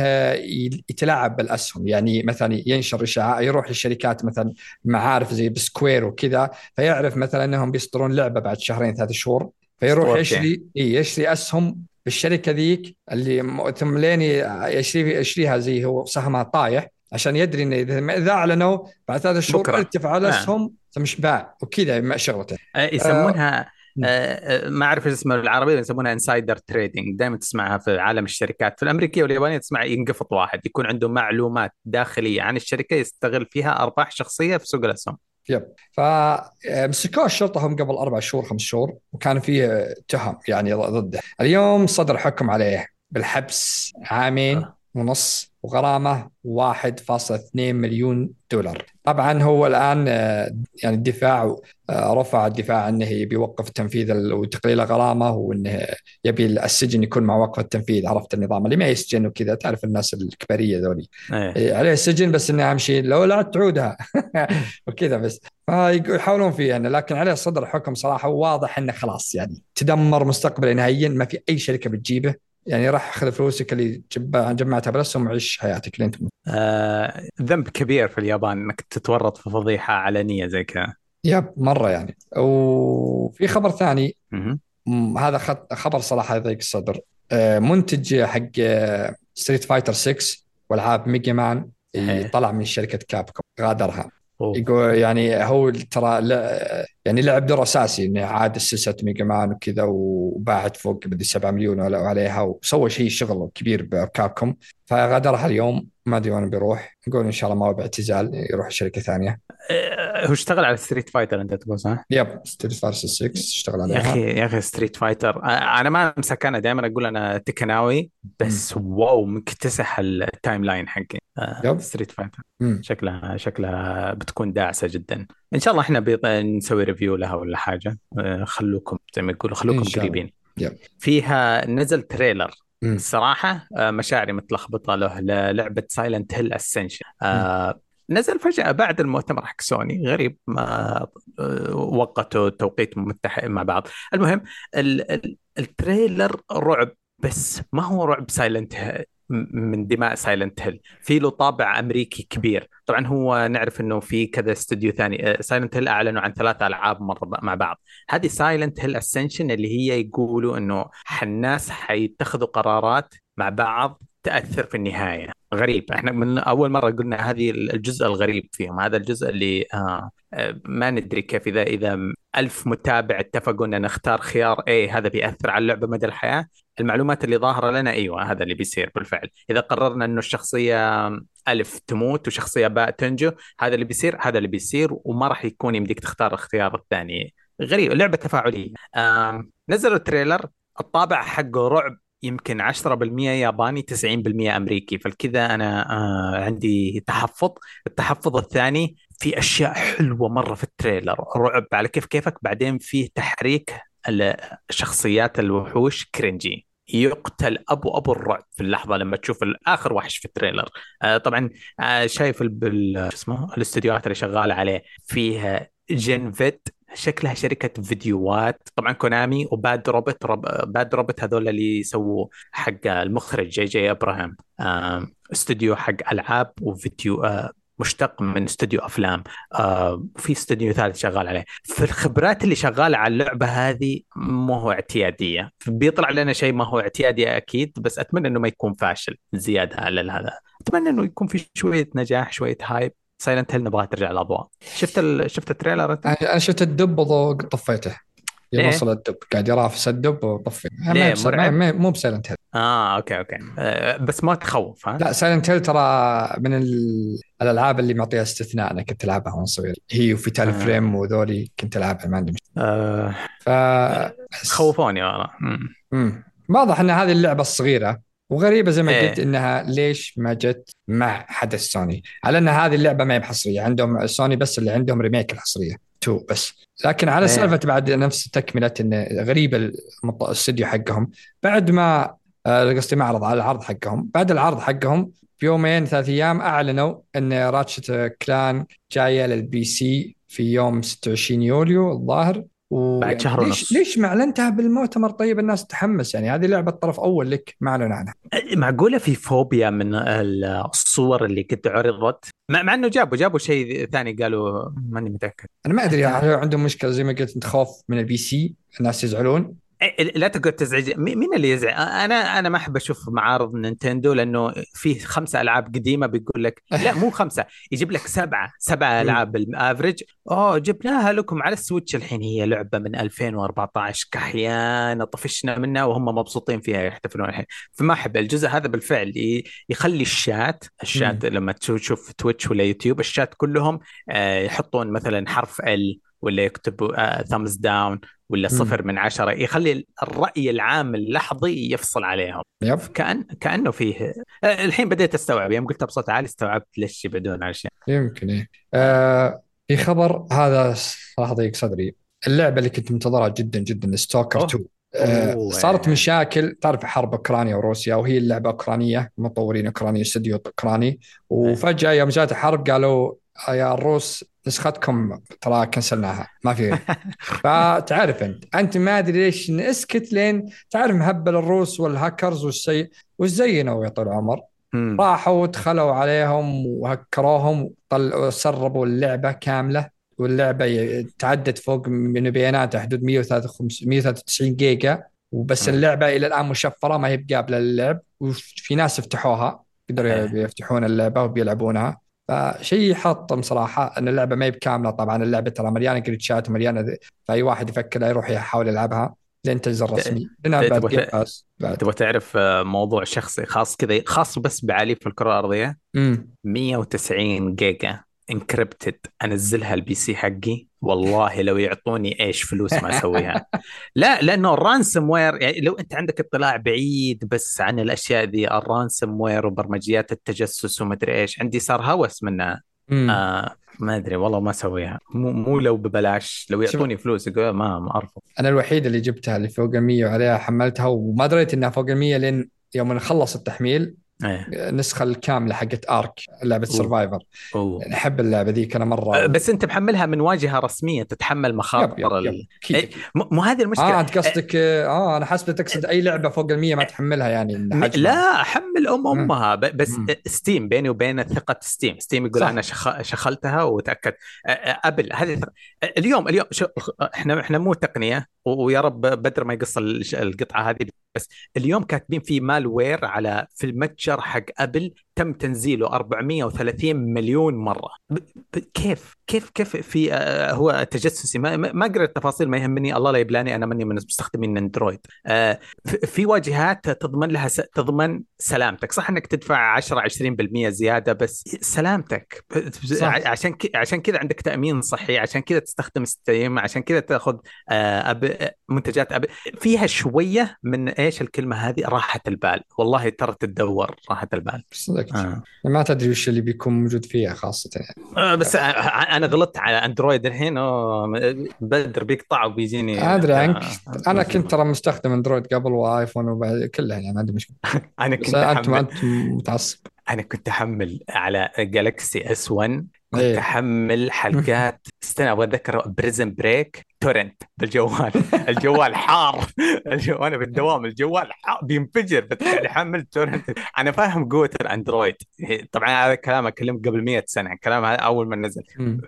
يتلاعب بالأسهم. يعني مثلا ينشر إشاعة يروح للشركات مثلا معارف زي بسكوير وكذا فيعرف مثلا إنهم بيصدرون لعبة بعد شهرين ثلاث شهور. فيروح يشتري إيه يشتري أسهم بالشركة ذيك اللي ثم لين يشتري يشتريها زي هو سهمها طايح عشان يدري إنه إذا أعلنوا بعد ثلاث شهور ارتفع الاسهم ثم باع. وكذا شغلته. يسمونها آه آه، آه، ما أعرف إيش اسمه بالعربي يسمونها insider trading دائما تسمعها في عالم الشركات. في الأمريكية واليابانية تسمع ينقفط واحد يكون عنده معلومات داخلية عن الشركة يستغل فيها أرباح شخصية في سوق الأسهم. yep. فمسكوه الشرطه هم قبل أربع شهور خمس شهور وكان فيه تهم يعني ضده. اليوم صدر حكم عليه بالحبس عامين. آه. ونص وغرامة 1.2 مليون دولار. طبعا هو الآن آه، يعني الدفاع آه، رفع الدفاع إنه يبي يوقف التنفيذ وتقليل غرامه وإنه يبي السجن يكون مع وقف التنفيذ عرفت النظام. اللي ما يسجن وكذا تعرف الناس الكبرية ذولي. أيه. إيه، عليه السجن بس إنه اهم شيء لو لا تعودها. [laughs] وكذا بس. فيحاولون فيه يعني لكن عليه صدر حكم صراحة واضح إنه خلاص يعني تدمر مستقبله نهائيا ما في أي شركة بتجيبه. يعني راح خذ فلوسك اللي جمعتها بالاسهم وعيش حياتك لين تموت آه ذنب كبير في اليابان إنك تتورط في فضيحة علنية زي كذا. yep مرة يعني. وفي خبر ثاني. هذا خط- خبر صراحة يضيق الصدر. آه، منتج حق ستريت فايتر 6 والعاب ميجا مان إيه. طلع من شركة كابكوم غادرها. أوه. يقول يعني هو ترى لا يعني لعب دور أساسي إنه عاد سلسله ميجا مان وكذا وباعت فوق بدي 7 مليون ولا عليها وسوى شيء شغل كبير بكابكوم فغادرها اليوم ما أدري وين بيروح. نقول إن شاء الله ما هو باعتزال يروح شركة ثانية. آه، هو اشتغل على ستريت فايتر أنت تقول صح؟ yep ستريت فايتر 6 اشتغل يا عليها أخي يا أخي ستريت فايتر أنا ما أمسك أنا دائما أقول أنا تكناوي بس wow مكتسح ال timeline حقي. yep. ستريت فايتر مم. شكلها شكلها بتكون داعسة جدا إن شاء الله إحنا بيض- نسوي review لها ولا حاجة آه، خلوكم زي ما يقولوا خلوكم. قريبين yep. فيها نزل trailer مم. الصراحه آه، مشاعري متلخبطة له للعبه سايلنت هيل اسنشن نزل فجأة بعد المؤتمر حق سوني غريب ما آه، وقتوا توقيت متحد مع بعض المهم ال- ال- ال trailer رعب بس ما هو رعب سايلنت من دماء سايلنت هيل في له طابع أمريكي كبير. طبعا هو نعرف إنه في كذا استوديو ثاني. سايلنت هيل أعلنوا عن ثلاث ألعاب مرة مع بعض. هذه سايلنت هيل اسنشن اللي هي يقولوا إنه الناس حيتخذوا قرارات مع بعض تأثر في النهاية. غريب. إحنا من أول مرة قلنا هذه الجزء الغريب فيهم. هذا الجزء اللي آه آه، ما ندري كيف إذا إذا ألف متابع اتفقوا إن نختار خيار A هذا بيأثر على اللعبة مدى الحياة. المعلومات اللي ظاهرة لنا أيوه هذا اللي بيصير بالفعل. إذا قررنا إنه الشخصية ألف تموت وشخصية باء تنجو هذا اللي بيصير هذا اللي بيصير وما راح يكون يمديك تختار الاختيار الثاني غريب لعبة تفاعلية. نزلوا trailer الطابع حقه رعب يمكن 10% ياباني 90% أمريكي. فالكذا أنا آه عندي تحفظ. التحفظ الثاني في أشياء حلوة مرة في ال trailer رعب على كيف كيفك. بعدين فيه تحريك ال- شخصيات الوحوش cringy. يقتل أبو أبو الرعب في اللحظة لما تشوف اخر وحش في ال trailer. آه طبعا آه شايف شو اسمه الاستديوهات اللي شغالة عليه فيها جنفيت. شكلها شركة فيديوهات. طبعا كونامي وباد روبوت رب... باد روبوت هذول اللي يسووا حق المخرج جي جي ابراهام استوديو حق ألعاب وفيديو آه مشتق من استوديو أفلام. آه وفي استوديو ثالث شغال عليه. فالخبرات اللي شغالة على اللعبة هذه مو هو اعتيادية. بيطلع لنا شيء ما هو اعتيادي أكيد بس أتمنى إنه ما يكون فاشل زيادة على هذا. أتمنى إنه يكون في شوية نجاح شوية hype. سايلنت هيل نبغاها ترجع الاضواء شفت ال... شفت ال trailer؟ أنا شفت الدب وضو- طفيته. ليه؟ يوصل الدب. قاعد يرافس الدب وطفي. ما ليه؟ هي بس- ما- مرعب؟ ما- مو بسايلنت هيل آه okay okay آه بس ما تخوف ها؟ لا سايلنت هيل ترى من ال- الألعاب اللي معطيها استثناء أنا كنت ألعبها وأنا صغير هي وفيتال آه. فريم وذولي كنت ألعبها ما عندي مشكلة آه ف خوفوني والله مم. مم. واضح إن هذه اللعبة الصغيرة وغريبة زي ما إيه. قلت إنها ليش ما جت مع حدث سوني على إن هذه اللعبة ما هي بحصرية عندهم سوني بس اللي عندهم remake الحصرية two بس لكن على إيه. سالفة بعد نفس تكمله إن غريبة الاستديو حقهم بعد ما قصدي معرض على العرض حقهم. بعد العرض حقهم بيومين ثلاث أيام أعلنوا إن راتشت كلانك جاية لل PC في يوم 26 يوليو الظاهر. و بعد شهر ليش ونص. ليش ما اعلنتها بالمؤتمر طيب؟ الناس تتحمس يعني. هذه لعبة طرف أول لك ما أعلن عنها. معقولة في فوبيا من الصور اللي قد عرضت؟ مع, إنه جابوا جابوا شيء ثاني قالوا ماني متأكد. أنا ما أدري عندهم مشكلة؟ زي ما قلت انت خوف من ال PC الناس يزعلون. لا تقعد تزعج. مي- مين اللي يزعج؟ أنا أنا ما أحب أشوف معارض Nintendo لأنه في خمسة ألعاب قديمة بيقول لك. [laughs] لا مو خمسة. يجيب لك سبعة. سبعة ألعاب ال average أوه جبناها لكم على ال Switch الحين. هي لعبة من 2014 كحيانة طفشنا منها وهم مبسوطين فيها يحتفلون الحين. فما أحب الجزء هذا بالفعل. يخلي ال chat ال chat لما تشوف تشوف Twitch ولا YouTube ال chat كلهم آه، يحطون مثلا حرف L ولا يكتبوا thumbs down ولا. صفر من عشرة يخلي الرأي العام اللحظي يفصل عليهم. yep. كأن كأنه فيه آه، الحين بديت أستوعب يوم قلتها بصوت عالي استوعبت ليش يبعدون عن الشيء يمكن إيه. آه في خبر هذا صراحة ضيق صدري. اللعبة اللي كنت منتظرها جدا جدا STALKER أوه. 2 آه أوه. صارت مشاكل. تعرف حرب أوكرانيا وروسيا وهي اللعبة أوكرانية مطورين اوكراني استوديو أوكراني. وفجأة يوم جات الحرب قالوا يا الروس نسختكم ترى كنسلناها ما في [laughs] فتعرف أنت أنت ما أدري ليش نسكت لين تعرف مهبل الروس والهاكرز والسي وش زينوا يا طويل العمر. راحوا دخلوا عليهم وهكروهم وطل- سربوا اللعبة كاملة واللعبة تعدت فوق من بياناتها حدود 193 جيجا وبس. اللعبة إلى الآن مشفرة ما هي بقابلة للعب وفي ناس فتحوها قدروا. يفتحون اللعبة وبيلعبونها فشيء يحطم صراحة أن اللعبة ما هي بكاملة. طبعا اللعبة ترى مليانة جلتشات ومليانة فأي واحد يفكر يروح يحاول يلعبها لين تنزل رسمي تبغى تعرف آه، موضوع شخصي خاص كذا خاص بس بعلي في الكرة الأرضية؟ امم 190 جيجا. encrypted انزلها ال PC حقي؟ والله لو يعطوني إيش فلوس ما أسويها. [laughs] لا لأنه ال ransomware يعني لو أنت عندك اطلاع بعيد بس عن الأشياء ذي ال ransomware وبرمجيات التجسس ومدري إيش عندي صار هوس منها. آه ما أدري والله ما أسويها. مو مو لو ببلاش. لو يعطوني فلوس يقول ما ما ارفض أنا الوحيد اللي جبتها اللي فوق ال 100 وعليها حملتها وما دريت إنها فوق ال 100 لين يوم نخلص التحميل إيه النسخه الكاملة حقت ارك لعبة. سرفايفر أحب اللعبة ذيك أنا مرة آه، بس أنت محملها من واجهة رسمية تتحمل يب مخاطر يب ال- يب أكيد إيه، مو هذه المشكلة آه أنت قصدك أه أنا حاسب تقصد أي لعبة فوق ال 100 ما تحملها يعني. لا حمل أم. أمها بس مم. ستيم بيني وبين ثقة ستيم ستيم يقول صح. أنا شخ... شخلتها وتأكد أ- أ- Apple هذه اليوم اليوم شو إحنا إحنا مو تقنية ويا رب بدر ما يقص القطعة هذه بس اليوم كاتبين في malware على في المتجر حق Apple تم تنزيله 430 مليون مرة. ب... ب... كيف؟ كيف كيف في آه، هو تجسسي؟ ما ما قريت التفاصيل ما يهمني. الله لا يبلاني أنا ماني من مستخدمين Android. آه، في- في واجهات تضمن لها س... تضمن سلامتك. صح إنك تدفع 10 20% زيادة بس سلامتك. صح. ع- عشان ك... عشان كذا عندك تأمين صحي عشان كذا تستخدم Steam عشان كذا تأخذ آه، أب... منتجات أب... فيها شوية من إيش الكلمة هذه؟ راحة البال. والله ترى تدور راحة البال. آه. ما تدري وش اللي بيكون موجود فيها خاصة يعني آه، بس آه، أنا غلطت على Android الحين بدر بيقطع وبيجيني أدري عنك آه. أنا كنت ترى مستخدم Android قبل و iPhone وبعد كلها يعني ما عندي مشكله [laughs] أنا بس كنت انت أحمل... أنت متعصب أنا كنت أحمل على Galaxy S 1 كنت إيه. أحمل حلقات استنى أبغى أتذكر Prison Break torrent بالجوال الجوال حار الجو... أنا بالدوام. الجوال حار بينفجر. احمل torrent أنا فاهم قوه ال Android. طبعا هذا الكلام أكلمك قبل 100 سنة. الكلام هذا أول ما نزل.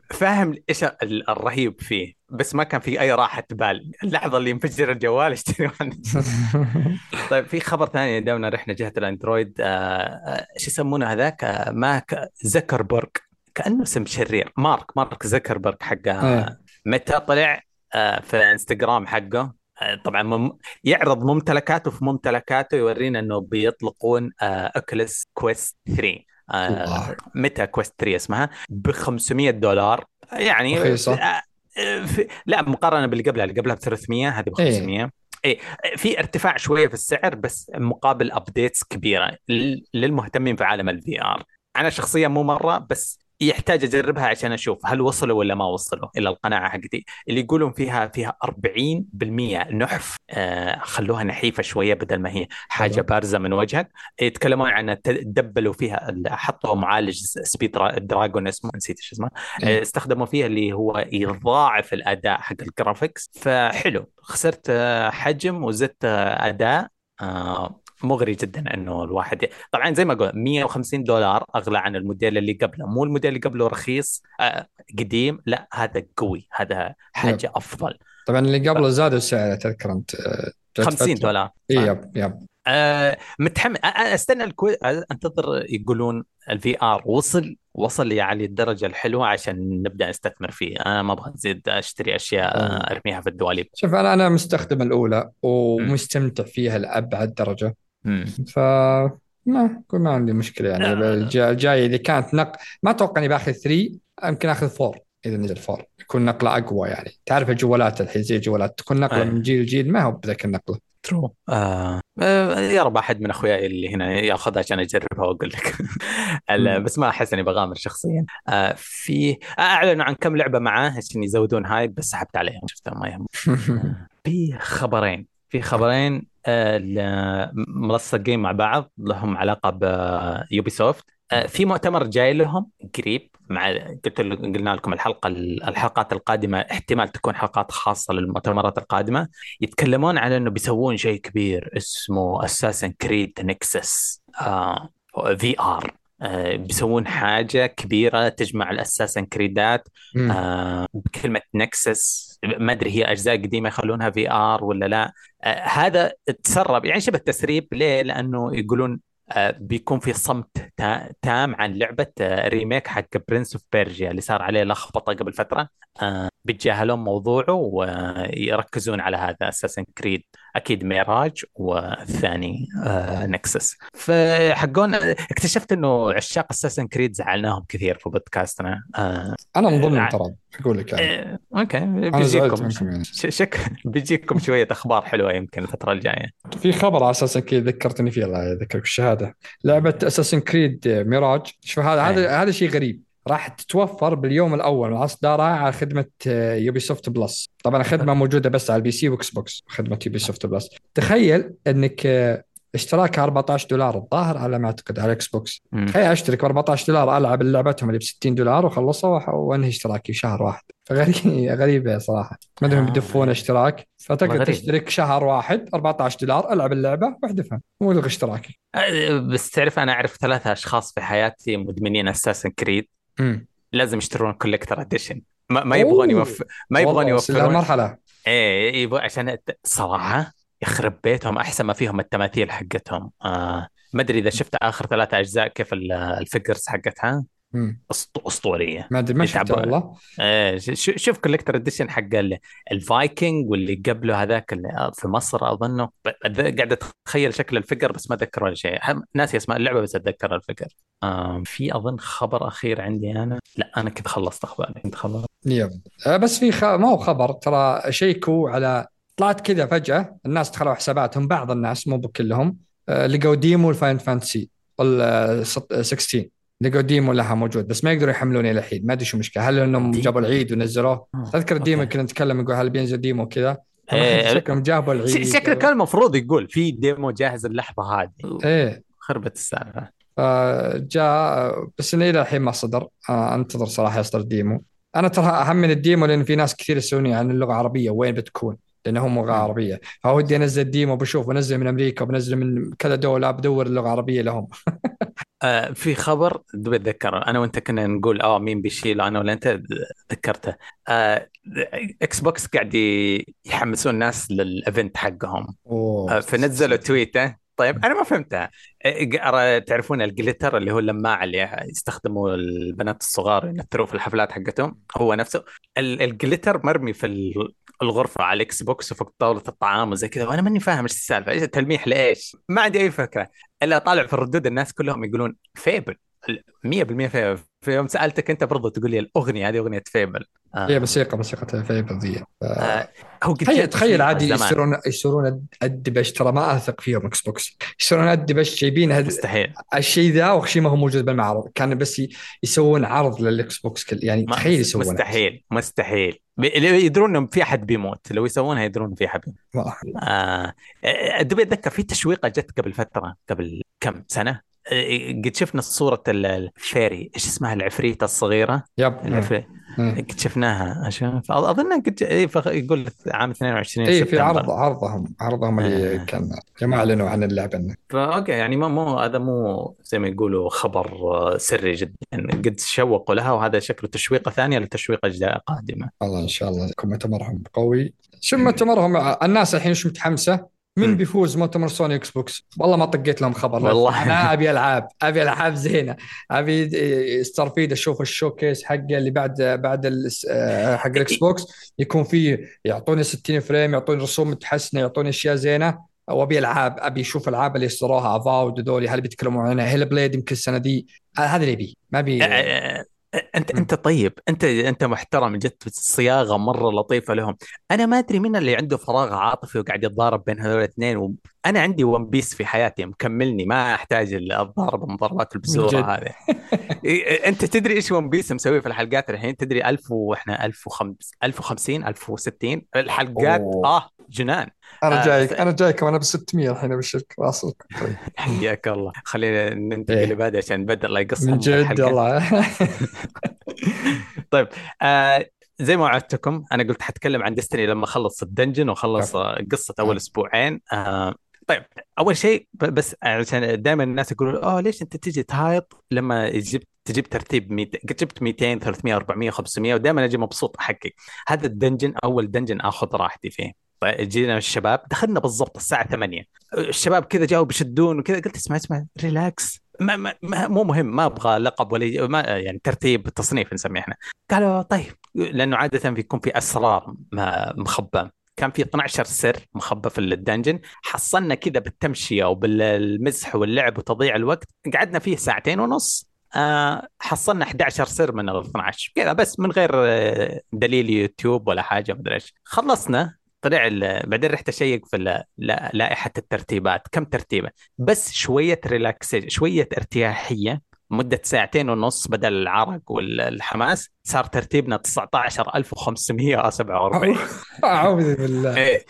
فاهم إيش ال- الرهيب فيه. بس ما كان في أي راحة بال. اللحظة اللي ينفجر الجوال. [laughs] اشتري. طيب في خبر ثاني دامنا رحنا جهة ال Android. آه، آه، إيش يسمونه هذاك؟ آه، ماك زكربرج كأنه اسم شرير. مارك. مارك زكربرج حق آه،. Meta طلع؟ في انستغرام حقه آه، طبعا مم... يعرض ممتلكاته في ممتلكاته يورينا إنه بيطلقون Oculus Quest 3 آه، الله. Meta Quest 3 اسمها ب 500 دولار يعني رخيصة. آه، آه، في... لا مقارنة باللي قبلها اللي قبلها ب 300 هذه ب إيه. 500 إيه في ارتفاع شوية في السعر بس مقابل updates كبيرة لل- للمهتمين في عالم ال VR أنا شخصيا مو مرة بس يحتاج أجربها عشان أشوف هل وصلوا ولا ما وصلوا إلى القناعة حقتي. اللي يقولون فيها فيها 40% نحف. آه خلوها نحيفة شوية بدل ما هي حاجة. بارزة من وجهك. يتكلمون عن دبلوا فيها حطوا معالج Snapdra- dragon اسمه نسيت إيش اسمه. إيه. آه، استخدموا فيها اللي هو يضاعف الأداء حق ال graphics. فحلو خسرت آه، حجم وزدت أداء. آه، مغري جدا إنه الواحد طبعا زي ما قلت 150 دولار أغلى عن الموديل اللي قبله. مو الموديل اللي قبله رخيص آه، قديم لا هذا قوي هذا حاجة أفضل. طبعا اللي قبله زادوا السعر تذكر أنت آه، جت 50 فترة. دولار. إي آه. yep yep. آه متحمس. آه، آه، أستنى الكو... آه، أنتظر يقولون ال VR وصل وصل يعني الدرجة الحلوة عشان نبدأ نستثمر فيه. أنا ما أبغى ازيد أشتري أشياء. آه، أرميها في الدواليب. شوف أنا أنا مستخدم الأولى ومستمتع فيها لأبعد درجة. مم. ف ما ما عندي مشكلة يعني. آه. الجا- الجاي إذا كانت نق ما أتوقع إني بآخذ 3 يمكن آخذ 4 إذا نزل 4 يكون نقلة أقوى يعني. تعرف الجوالات الحين زي الجوالات تكون نقلة. من جيل لجيل ما هو بذاك النقلة. ترو آه. آه، يا رب أحد من أخوياي اللي هنا يأخذها عشان أجربها وأقول لك. [laughs] بس ما أحس إني بغامر شخصيا. آه في آه، اعلنوا عن كم لعبة معاه عشان يزودون hype بس سحبت عليهم شفتها ما يهم [laughs] في خبرين. في خبرين آه، منسجمين مع بعض لهم علاقة ب Ubisoft آه، في مؤتمر جاي لهم قريب مع قلت قلنا لكم الحلقة الحلقات القادمة احتمال تكون حلقات خاصة للمؤتمرات القادمة. يتكلمون عن إنه بيسوون شيء كبير اسمه Assassin's Creed Nexus VR بيسوون حاجة كبيرة تجمع ال Assassin's Creed ات آه بكلمة Nexus ما أدري هي أجزاء قديمة يخلونها VR ولا لا؟ آه هذا تسرب يعني شبه تسريب ليه؟ لأنه يقولون آه، بيكون في صمت تام عن لعبة remake آه، حق Prince of Persia اللي صار عليه لخبطة قبل فترة. بيتجاهلون موضوعه ويركزون على هذا Assassin's Creed أكيد ميراج والثاني Nexus. فحقون اكتشفت إنه عشاق Assassin's Creed زعلناهم كثير في بودكاستنا. أنا من ضمنهم ترى أقول لك يعني. أوكي بيجيكم. يعني. شك بيجيكم شوية أخبار حلوة يمكن الفترة الجاية. في خبر على Assassin's Creed ذكرتني فيه الله يذكرك الشهاده لعبة Assassin's Creed Mirage شوف هذا؟ هذا هذا شيء غريب. راح تتوفر باليوم الأول. مع اصدارها على خدمة Ubisoft Plus طبعا الخدمه موجودة بس على ال PC و Xbox خدمة Ubisoft Plus تخيل إنك اشتراكها 14 دولار الظاهر على ما أعتقد على ال Xbox. تخيل أشترك ب 14 دولار ألعب لعبتهم اللي ب 60 دولار وخلصها وانهي اشتراكي شهر واحد. فغريب [laughs] غريبه صراحة. ما أدري آه. بيدفون اشتراك. فتقدر تشترك شهر واحد 14 دولار ألعب اللعبة واحذفها والغي اشتراكي أه، بس تعرف أنا أعرف ثلاثة أشخاص في حياتي مدمنين Assassin's Creed لازم يشترون collector edition ما, ما يبغون يوفر ما يبغون يوفرون. المرحله إيه يبغى عشان صراحة يخرب بيتهم أحسن ما فيهم التماثيل حقتهم. آه ما أدري إذا شفت آخر ثلاثة أجزاء كيف ال figures حقتها. أسطورية. ما أدري ما شفت والله. إيه شوف collector edition حق الفايكنج واللي قبله هذاك اللي في مصر أظنه. قاعد أتخيل شكل ال figure بس ما أتذكر ولا شيء. ناسي اسماء اللعبة بس أتذكر ال figure آه في أظن خبر أخير عندي أنا. لا أنا كنت خلصت أخباري. كنت خلصت. yep. آه، بس في خ... ما هو خبر ترى شيكوا على طلعت كذا فجأة الناس دخلوا حساباتهم بعض الناس مو بكلهم آه، لقوا demo ال Final Fantasy 16 لقوا demo لها موجود بس ما يقدروا يحملونه إلى الحين ما أدري شو المشكلة. هل إنهم جابوا العيد ونزلوه؟ آه. تذكر ال demo كنا نتكلم نقول هل بينزل demo كذا إيه شكلهم جابوا العيد. شكله كان المفروض يقول في demo جاهز اللحظة هذه. إيه. خربت السالفة. جاء بس إنه إلى الحين ما صدر. آه أنتظر صراحة يصدر demo. أنا ترى أهم من ال demo لأن في ناس كثير يسألوني عن اللغة العربية وين بتكون؟ لأنه هم لغة عربية. فودي أنزل ديمو بشوف بنزل من أمريكا وبنزل من كذا دولة بدور اللغة العربية لهم. [laughs] آه في خبر بتذكر أنا وأنت كنا نقول آه مين بيشيل أنا ولا أنت؟ ذكرته. آه Xbox قاعد يحمسون الناس لل event حقهم. آه فنزلوا تويتة. طيب أنا ما فهمتها. تعرفون ال glitter اللي هو اللماع اللي يستخدموا البنات الصغار ينثروا في الحفلات حقتهم؟ هو نفسه. ال glitter مرمي في الغرفة على ال Xbox وفوق طاولة الطعام وزي كذا وأنا ماني فاهم إيش السالفة. إيش التلميح لإيش؟ ما عندي أي فكرة. إلا طالع في الردود الناس كلهم يقولون Fable. 100% فيبل. في يوم سألتك أنت برضو تقول لي الأغنية هذه أغنية فيبل. آه. هي موسيقى موسيقى فيبل ذي. ف... آه. هو تخيل تخيل عادي يشترون يشترون الدبش ترى ما أثق فيهم إكس بوكس يشترون الدبش جايبين هد... مستحيل. الشيء ذا وشيء ما هو موجود بالمعرض كان بس يسوون عرض للاكس بوكس كل يعني تخيل يسوون مستحيل مستحيل. يدرون انه في أحد بيموت. لو يسوونها يدرون في أحد بيموت. آه. الدبي أتذكر في تشويقة جت قبل فترة قبل كم سنة. قد شفنا صورة ال fairy. إيش اسمها؟ العفريتة الصغيرة؟ yep العفريت قد شفناها عشان أظن قد يقول عام 22 اي في عرض عرضهم عرضهم اللي آه. كان ما اعلنوا عن اللعبة فأوكي يعني ما مو هذا مو زي ما يقولوا خبر سري جدا. قد شوقوا لها وهذا شكله تشويقة ثانية لتشويق أجزاء قادمة. الله إن شاء الله يكون مؤتمرهم قوي. شو مؤتمرهم الناس الحين مش متحمسة؟ من بيفوز مؤتمر سوني Xbox والله ما طقيت لهم خبر. والله. أنا أبي ألعاب أبي ألعاب زينة. أبي Starfield أشوف ال showcase حقه اللي بعد بعد آه، حق ال Xbox يكون فيه يعطوني 60 frame يعطوني رسوم متحسنه يعطوني أشياء زينة. وأبي ألعاب أبي أشوف ألعاب اللي اشتروها Avowed ذولي هل بيتكلمون عنها؟ Hellblade يمكن السنة دي هذا اللي ابي ما ابي أنت أنت طيب أنت أنت محترم جت صياغة مرة لطيفة لهم. أنا ما أدري مين اللي عنده فراغ عاطفي وقاعد يتضارب بين هذول الاثنين و... أنا عندي One Piece في حياتي مكملني ما أحتاج أتضارب مضاربات البزوره هذه. [laughs] أنت تدري إيش One Piece مسوي في الحلقات الحين؟ تدري 1000 وإحنا 1050 1050 1060 الحلقات أوه. آه. جنان أنا آه، جايك أنا جايك وأنا ب 600 الحين بالشركة واصلك طيب [laughs] حياك الله خلينا ننتقل إيه. اللي بعد عشان بدر لا يقصر من جد. والله [laughs] [laughs] طيب آه زي ما وعدتكم أنا قلت حتكلم عن Destiny لما أخلص ال dungeon. آه، قصة أول. أسبوعين آه طيب أول شيء بس عشان دائما الناس يقولوا آه ليش أنت تجي تهايط لما جبت تجيب ترتيب 200 قد جبت 200 300 400 500 ودائما أجي مبسوط أحقق هذا ال dungeon أول dungeon آخذ راحتي فيه جينا الشباب. دخلنا بالضبط الساعة 8 الشباب كذا جاوا بيشدون وكذا. قلت اسمع اسمع relax ما ما ما مو مهم ما أبغى لقب ولا ما يعني ترتيب تصنيف نسميه إحنا. قالوا طيب لأنه عادة بيكون في أسرار مخبى كان في 12 سر مخبى في ال dungeon. حصلنا كذا بالتمشية وبالمزح واللعب وتضييع الوقت. قعدنا فيه ساعتين ونص. آه حصلنا 11 سر من ال 12 كذا بس من غير آه، دليل يوتيوب ولا حاجة مدري إيش. خلصنا. طلع ال- بعدين رحت أشيك في لائحة الترتيبات. كم ترتيبة؟ بس شوية relaxation شوية ارتياحية. مدة ساعتين ونص بدل العرق والحماس. صار ترتيبنا 19547 [laughs] أعوذ بالله. إيه.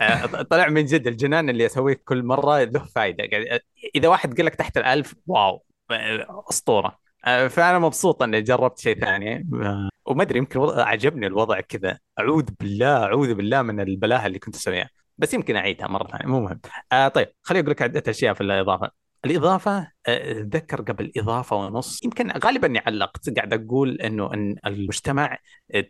آه، طلع من جد الجنان اللي أسويه كل مرة له فائده يعني إذا واحد قال لك تحت الألف واو. آه، أسطورة. آه، فأنا مبسوط إني جربت شيء ثاني. آه، وما أدري يمكن عجبني الوضع كذا. أعوذ بالله أعوذ بالله من البلاهة اللي كنت أسويها. بس يمكن أعيدها مرة ثانية مو مهم. آه طيب خليني أقول لك عدة أشياء في الإضافة. الإضافة آه، أتذكر قبل إضافة ونص يمكن غالبا إني علقت قاعد أقول إنه إن المجتمع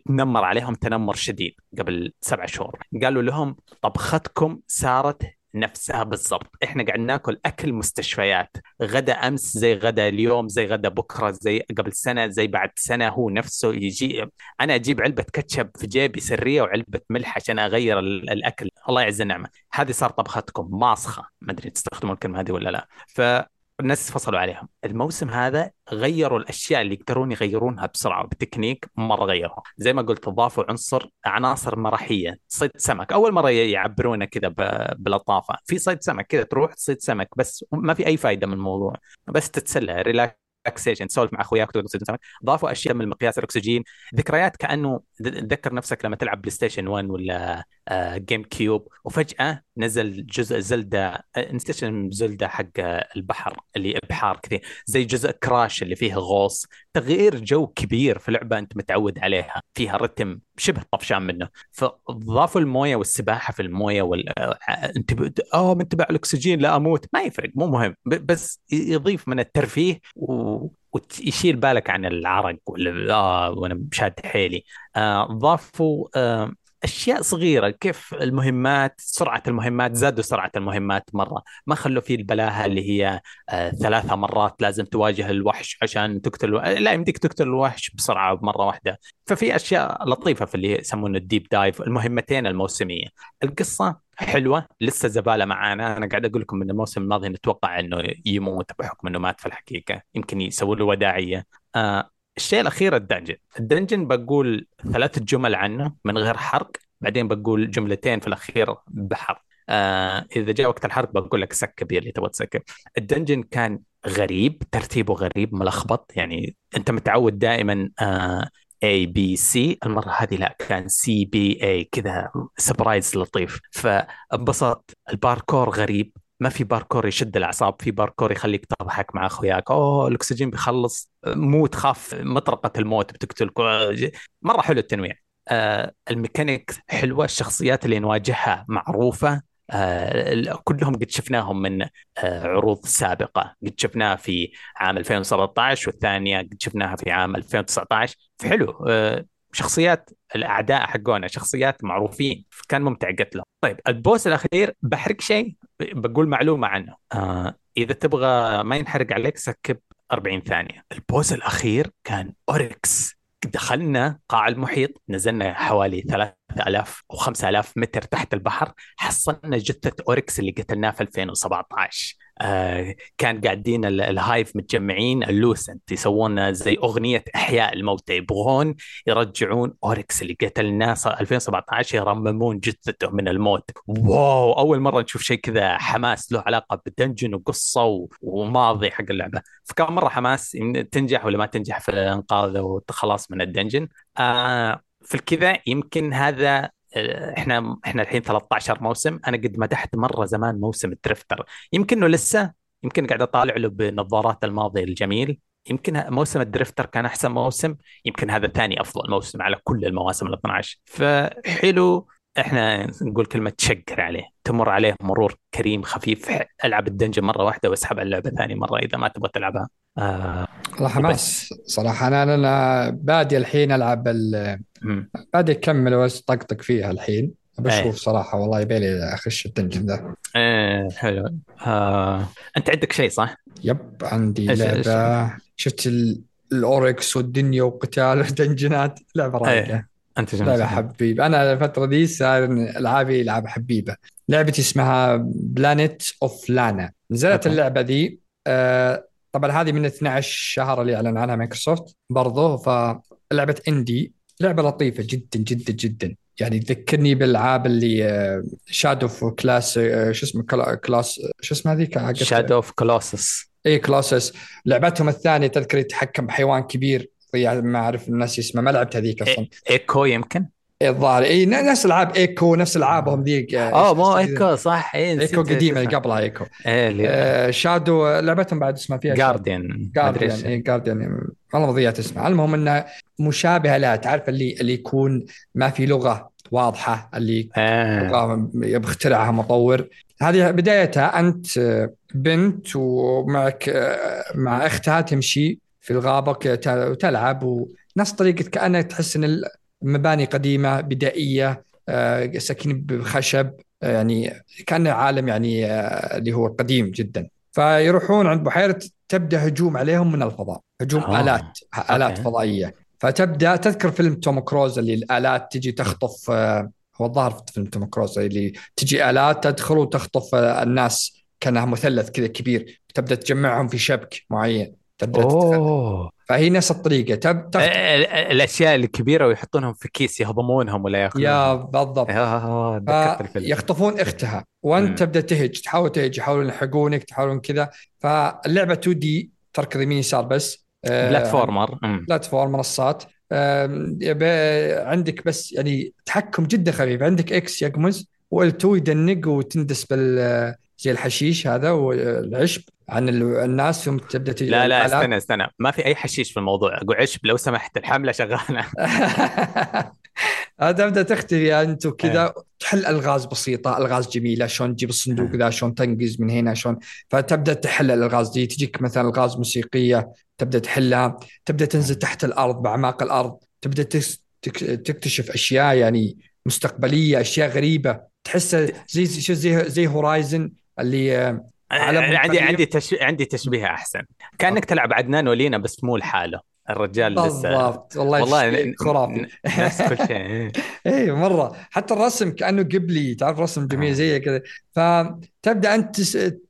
تنمر عليهم تنمر شديد قبل سبع شهور. قالوا لهم طبختكم صارت نفسها بالضبط. إحنا قاعد ناكل أكل مستشفيات. غدا أمس زي غدا اليوم زي غدا بكرة زي قبل سنة زي بعد سنة. هو نفسه يجي أنا أجيب علبة كاتشب في جيبي سرية وعلبة ملح عشان أغير ال- الأكل. الله يعز النعمة. هذه صار طبختكم. ماسخة. ما أدري تستخدمون الكلمة هذه ولا لا. ف الناس فصلوا عليهم. الموسم هذا غيروا الأشياء اللي يقدرون يغيرونها بسرعة بتكنيك مرة غيروها زي ما قلت ضافوا عنصر عناصر مرحية صيد سمك. أول مرة يعبرونه كذا بلطافه في صيد سمك كذا تروح تصيد سمك بس ما في أي فائده من الموضوع. بس تتسلى relaxation تسولف مع أخوياك تقدر تصيد سمك. ضافوا أشياء من مقياس الأكسجين. ذكريات كأنه تذكر نفسك لما تلعب بلاي ستيشن 1 ولا GameCube وفجأة نزل جزء Zelda آه، اسم Zelda حق آه، البحر اللي ابحار كثير زي جزء Crash اللي فيه غوص. تغيير جو كبير في لعبة أنت متعود عليها فيها رتم شبه طفشان منه. فضافوا الموية والسباحة في الموية وال آه، أنت ب... آه منتبه على الأكسجين لا أموت. ما يفرق مو مهم. بس يضيف من الترفيه و... ويشيل بالك عن العرق ولا آه وأنا شاد حيلي. آه ضافوا آه أشياء صغيرة كيف المهمات سرعة المهمات زادوا سرعة المهمات مرة. ما خلوا فيه البلاهة اللي هي آه ثلاثة مرات لازم تواجه الوحش عشان تقتل لا يمديك تقتل الوحش بسرعة مرة واحدة. ففي أشياء لطيفة في اللي يسمونه الديب دايف المهمتين الموسمية. القصة حلوة لسه زبالة معانا. أنا قاعد أقول لكم من الموسم الماضي نتوقع إنه يموت بحكم إنه مات في الحقيقة. يمكن يسووا له وداعية. آه الشيء الأخير ال dungeon. ال dungeon بقول ثلاث جمل عنه من غير حرق بعدين بقول جملتين في الأخير بحرق. آه إذا جاء وقت الحرق بقول لك skip يلي تبغى ت skip. ال dungeon كان غريب ترتيبه غريب ملخبط يعني أنت متعود دائما آه ABC المرة هذه لا كان CBA كذا surprise لطيف. فانبسطت الباركور غريب. ما في باركور يشد الأعصاب في باركور يخليك تضحك مع أخوياك. أوه الأكسجين بيخلص مو تخاف مطرقة الموت بتقتلك. مرة حلو التنويع. آه الميكانيك حلوة الشخصيات اللي نواجهها معروفة. آه كلهم قد شفناهم من آه عروض سابقة. قد شفناها في عام 2017 والثانية قد شفناها في عام 2019 فحلو آه شخصيات الأعداء حقونا شخصيات معروفين كان ممتع قتله طيب البوس الأخير بحرق شيء؟ بقول معلومة عنه. آه إذا تبغى ما ينحرق عليك سكب 40 ثانية. ال boss الأخير كان Oryx دخلنا قاع المحيط نزلنا حوالي 3000 أو 5000 متر تحت البحر حصلنا جثة Oryx اللي قتلناه في 2017 آه كان قاعدين ال Hive متجمعين ال Lucent يسوون زي أغنية إحياء الموتى يبغون يرجعون. Oryx اللي قتلناه 2017 يرممون جثته من الموت. wow أول مرة نشوف شيء كذا حماس له علاقة بال dungeon وقصة وماضي حق اللعبة. فكان مرة حماس تنجح ولا ما تنجح في إنقاذه وخلاص من الدنجن. آه في الكذا يمكن هذا إحنا إحنا الحين 13 موسم. أنا قد مدحت مرة زمان موسم الدرفتر يمكن إنه لسه يمكن قاعد أطالع له بنظارات الماضي الجميل. يمكن موسم الدرفتر كان أحسن موسم. يمكن هذا ثاني أفضل موسم على كل المواسم ال 12 فحلو إحنا نقول كلمة تشقر عليه تمر عليه مرور كريم خفيف. ألعب ال dungeon مرة واحدة واسحب على اللعبة ثاني مرة إذا ما تبغى تلعبها. آه والله حماس صراحة أنا أنا بادي الحين ألعب بادي أكمل واطقطق فيها الحين. بشوف أيه. صراحة والله يبيلي أخش ال dungeon ذا. إيه حلو. آه. أنت عندك شيء صح؟ yep عندي لعبة. شفت ال Oryx والدنيا وقتال [laughs] ودنجنات لعبة رايقة. أيه. أنت لعبه حبيب. أنا الفترة دي صار ألعابي لعبه حبيبة. لعبتي اسمها Planet of Lana نزلت اللعبة دي آه طبعا هذه من 12 شهر اللي أعلن عنها مايكروسوفت برضه فلعبة indie لعبة لطيفة جدا جدا جدا. يعني تذكرني بالألعاب اللي Shadow of Coloss شو اسمه Coloss شو اسمه هذيك؟ Shadow of Colossus اي Colossus لعبتهم الثانية تذكر يتحكم بحيوان كبير. ما أعرف الناس اسمه ما لعبت هذيك أصلا. Ico يمكن؟ الظاهر. اي نفس العاب Ico نفس العابهم ذيك آه مو Ico صح. اي Ico قديمة قبلها Ico. إيه آه Shadow لعبتهم بعد اسمها فيها Guardian Guardian اي Guardian والله ضيعت اسمها. المهم إنها مشابهة لها تعرف اللي اللي يكون ما في لغة واضحة اللي آه. بيخترعها مطور. هذه بدايتها أنت بنت ومعك مع أختها تمشي. في الغابة وتلعب ونفس طريقة كأنك تحس إن المباني قديمة بدائية آه، ساكنين بخشب آه، يعني كأن عالم يعني آه، اللي هو قديم جدا. فيروحون عند بحيرة تبدأ هجوم عليهم من الفضاء. هجوم آه. آلات آلات فضائية. فتبدأ تذكر فيلم توم كروز اللي الآلات تجي تخطف هو الظاهر في فيلم توم كروز اللي تجي آلات تدخل وتخطف الناس كأنها مثلث كذا كبير. تبدأ تجمعهم في شبك معين. تبدأ أوه. فهي نفس الطريقة. تب... تف... الأشياء الكبيرة ويحطونهم في كيس يهضمونهم ولا ياكلونهم يا بالضبط. يخطفون أختها. وأنت تبدأ تهج تحاول تهج يحاولون يلحقونك تحاولون كذا. فاللعبة 2D تركض يمين يسار بس. platformer. platform منصات. عندك بس يعني تحكم جدا خفيف. عندك X يقمز وال2 يدنق وتندس بال زي الحشيش هذا والعشب. عن الناس ثم تبدأ تجي لا لا استنى استنى. ما في أي حشيش في الموضوع. أقول عشب لو سمحت الحملة شغالة. [laughs] تبدا تختفي. انت وكذا إيه. تحل ألغاز بسيطة ألغاز جميلة شلون تجيب الصندوق ذا شلون تنقز من هنا شلون فتبدأ تحل الألغاز دي. تجيك مثلا ألغاز موسيقية تبدأ تحلها. تبدأ تنزل تحت الأرض بأعماق الأرض. تبدأ تكتشف أشياء يعني مستقبلية أشياء غريبة. تحس زي شو زي زي هورايزن اللي آه، عندي عندي تشبيه عندي تشبيه أحسن. كأنك تلعب عدنان ولينا بس مو لحاله. الرجال لسه بالضبط. والله, والله خرافي. نفس كل شيء. [laughs] اي مرة. حتى الرسم كأنه قبلي تعرف رسم جميل زي آه. كذا. فتبدأ أنت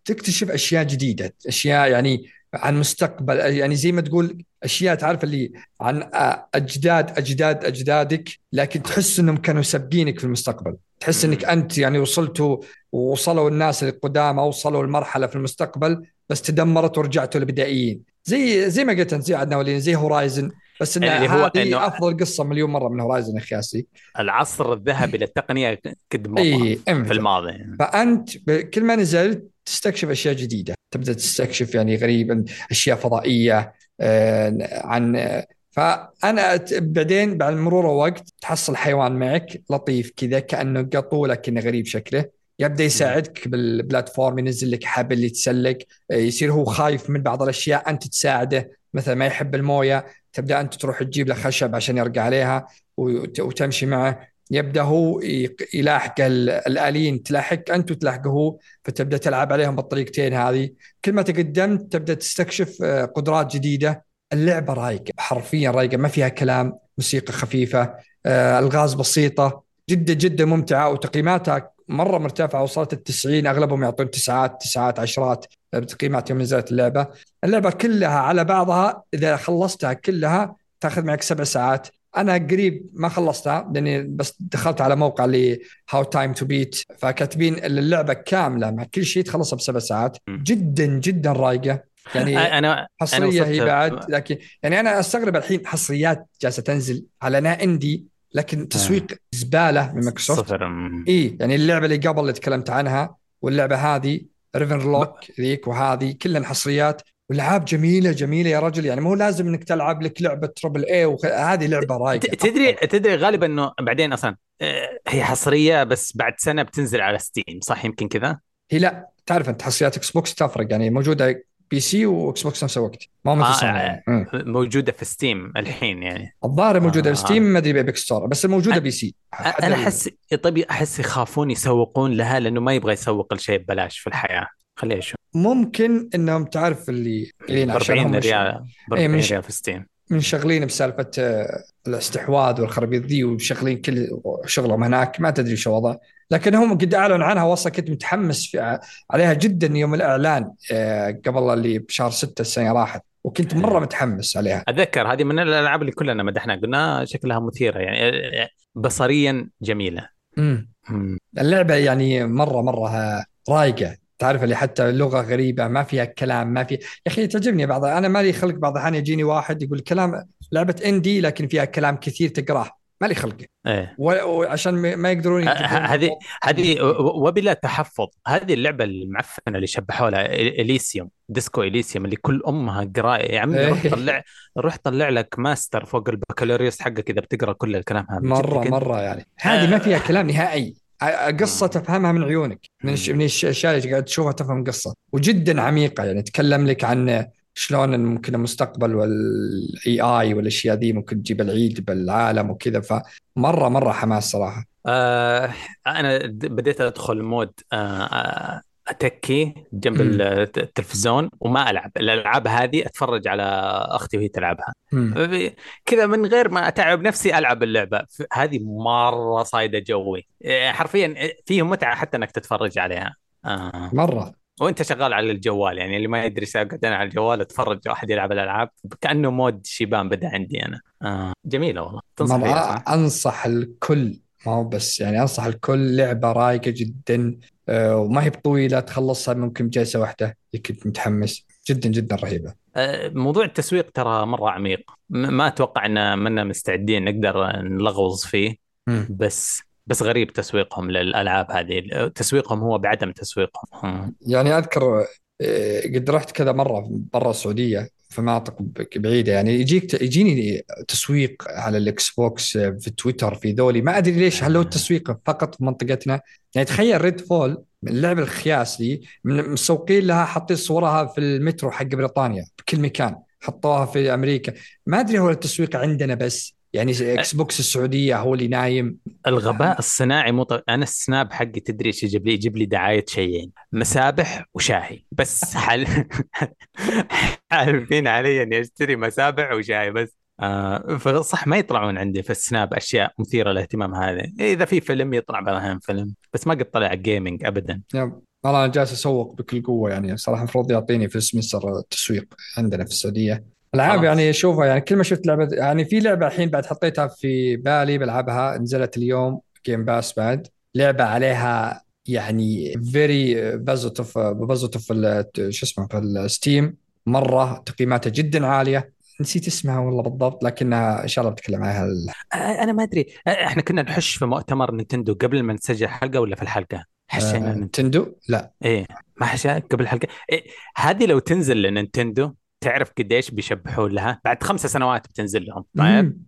تكتشف أشياء جديدة. أشياء يعني عن مستقبل. يعني زي ما تقول أشياء تعرف اللي عن أجداد أجداد أجدادك لكن تحس إنهم كانوا سابقينك في المستقبل. تحس إنك أنت يعني وصلتوا ووصلوا الناس القدامى وصلوا المرحله في المستقبل بس تدمرت ورجعتوا البدائيين زي زي ما قلت أنت زي عندنا ولين زي هورايزن. بس انه يعني هو إنه أفضل قصة مليون مرة من هورايزن أخي ياسي. العصر الذهبي للتقنية قد إيه في الماضي. فأنت كل ما نزلت تستكشف أشياء جديدة. تبدأ تستكشف يعني غريبا أشياء فضائية. عن فأنا بعدين بعد مرور الوقت تحصل حيوان معك لطيف كذا كأنه قطو لكنه غريب شكله. يبدأ يساعدك بالبلاتفورم ينزل لك حبل يتسلق يصير هو خايف من بعض الأشياء أنت تساعده. مثلا ما يحب الموية تبدأ أنت تروح تجيب له خشب عشان يرقى عليها وتمشي معه. يبدا هو يلاحق الآليين تلاحق انت وتلاحقه هو فتبدأ تلعب عليهم بالطريقتين هذه. كل ما تقدمت تبدأ تستكشف آه، قدرات جديدة. اللعبة رايقة حرفيا رايقة ما فيها كلام موسيقى خفيفة آه، ألغاز بسيطة جدا جدا ممتعة وتقييماتها مرة مرتفعة وصلت ال 90 أغلبهم يعطون تسعات تسعات عشرات بتقييمات يوم نزلت اللعبة. اللعبة كلها على بعضها إذا خلصتها كلها تأخذ معك سبع ساعات. أنا قريب ما خلصتها لأني بس دخلت على موقع اللي How Time to Beat فكاتبين اللعبة كاملة مع كل شيء تخلصها بسبع ساعات. جدا جدا رايقة. يعني أنا حصرية أنا هي بعد لكن يعني أنا أستغرب الحين حصريات جالسة تنزل على نا indie لكن تسويق زبالة من مايكروسوفت. اي يعني اللعبة اللي قبل اللي تكلمت عنها واللعبة هذه Ravenlock ذيك وهذه كلها حصريات والألعاب جميلة جميلة يا رجل يعني مو لازم إنك تلعب لك لعبة triple A وخ... هذه لعبة رايقة تدري تدري غالبا إنه بعدين أصلا آه، هي حصرية بس بعد سنة بتنزل على Steam صح يمكن كذا هي لا تعرف أنت حصريات Xbox تفرق يعني موجودة PC و Xbox نفس الوقت ما آه، آه. يعني. مم. موجودة في Steam الحين يعني الظاهر موجودة آه. Steam ما أدري ب Epic Store بس موجودة PC أنا أحس طيب أحس يخافون يسوقون لها لأنه ما يبغى يسوق الشيء ببلاش في الحياة خليه يشوف ممكن إنهم تعرف اللي عشان 40 هم ريال ب إيه، 40 مش- ريال في Steam منشغلين بسالفة آه، الاستحواذ والخرابيط ذي وشغلين كل شغلهم هناك ما تدري شو وضع لكن هم قد أعلنوا عنها وصل كنت متحمس عليها جدا يوم الإعلان آه، قبل اللي بشهر 6 السنة راحت. وكنت مرة متحمس عليها. أتذكر هذه من الألعاب اللي كلنا مدحناها. قلنا شكلها مثيرة يعني آه، بصريا جميلة. امم مم. اللعبة يعني مرة مرة رايقة. تعرف اللي حتى لغة غريبة ما فيها كلام ما في يا أخي تعجبني بعض أنا مالي خلق بعض الاحيان يجيني واحد يقول كلام لعبة اندي لكن فيها كلام كثير تقراه مالي خلقه إيه. وعشان ما يقدرون هذه هذه وبلا تحفظ هذه اللعبة المعفنة اللي شبحوا لها Elysium Disco Elysium اللي كل أمها قرايه يا عمي روح إيه. طلع روح طلع لك ماستر فوق البكالوريوس حقك إذا بتقرأ كل الكلام هذا مرة. مرة يعني. هذه ما فيها كلام نهائي. قصة تفهمها من عيونك من من الاشياء اللي قاعد تشوفها تفهم قصة. وجدا عميقة يعني تكلم لك عن شلون ممكن المستقبل وال AI والأشياء ذي ممكن تجيب العيد بالعالم وكذا. فمره مرة حماس صراحة. آه أنا بديت أدخل mood آه آه، أتكي جنب مم. الت- التلفزيون وما ألعب الألعاب هذه أتفرج على أختي وهي تلعبها. كذا من غير ما أتعب نفسي ألعب اللعبة هذه مرة صايدة جوي إيه، حرفيا فيه متعة حتى إنك تتفرج عليها آه. مرة وأنت شغال على الجوال يعني اللي ما يدري ساقعد أنا على الجوال أتفرج واحد يلعب الألعاب كأنه mood شيبان بدأ عندي أنا آه. جميلة والله تنصح؟ أنصح الكل ما هو بس يعني أنصح الكل لعبة رايقة جدا آه، وما هي بطويلة تخلصها ممكن بجلسة واحدة كنت متحمس. جدا جدا رهيبة. آه، موضوع التسويق ترى مرة عميق. ما أتوقع إن منا مستعدين نقدر نلغوص فيه. بس بس غريب تسويقهم للألعاب هذه. تسويقهم هو بعدم تسويقهم. هم. يعني أذكر آه، قد رحت كذا مرة برا السعودية. في مناطق ب- بعيدة. يعني يجيك يجيني تسويق على ال Xbox في تويتر في ذولي. ما أدري ليش. هل هو التسويق فقط في منطقتنا؟ يعني تخيل Redfall من اللعبة الخياس من- مسوقين لها حاطين صورها في المترو حق بريطانيا بكل مكان. حطوها في أمريكا. ما أدري هو التسويق عندنا بس. يعني Xbox السعودية هو اللي نايم. الغباء الصناعي مو ط... أنا ال Snap حقي تدري إيش يجيب لي؟ يجيب لي دعاية شيئين مسابح وشاهي. بس حل [laughs] حالفين علي إني أشتري مسابح وشاي بس. آه فصح ما يطلعون عندي في ال Snap أشياء مثيرة للاهتمام هذه إذا في فيلم يطلع بعض الاحيان فيلم بس ما قد طلع gaming ابدا. يب. والله أنا جالس أسوق بكل قوة يعني صراحة المفروض يعطيني في سمستر التسويق عندنا في السعودية. العاب. يعني شوفها يعني كل ما شفت لعبة يعني في لعبة الحين بعد حطيتها في بالي بلعبها نزلت اليوم جيم باس بعد. لعبة عليها يعني فيري بازوتوف بازوتوف شو اسمه في الستيم. مرة تقييماتها جدا عالية. نسيت اسمها والله بالضبط لكنها إن شاء الله بتكلم عنها ال- أنا ما أدري. إحنا كنا نحش في مؤتمر نينتندو قبل ما نسجل حلقة ولا في الحلقة؟ حشينا آه، نينتندو. تندو لا. إيه. ما حشا قبل الحلقة. إيه هذه لو تنزل ل Nintendo تعرف قديش بيشبحون لها؟ بعد خمس سنوات بتنزل لهم طيب؟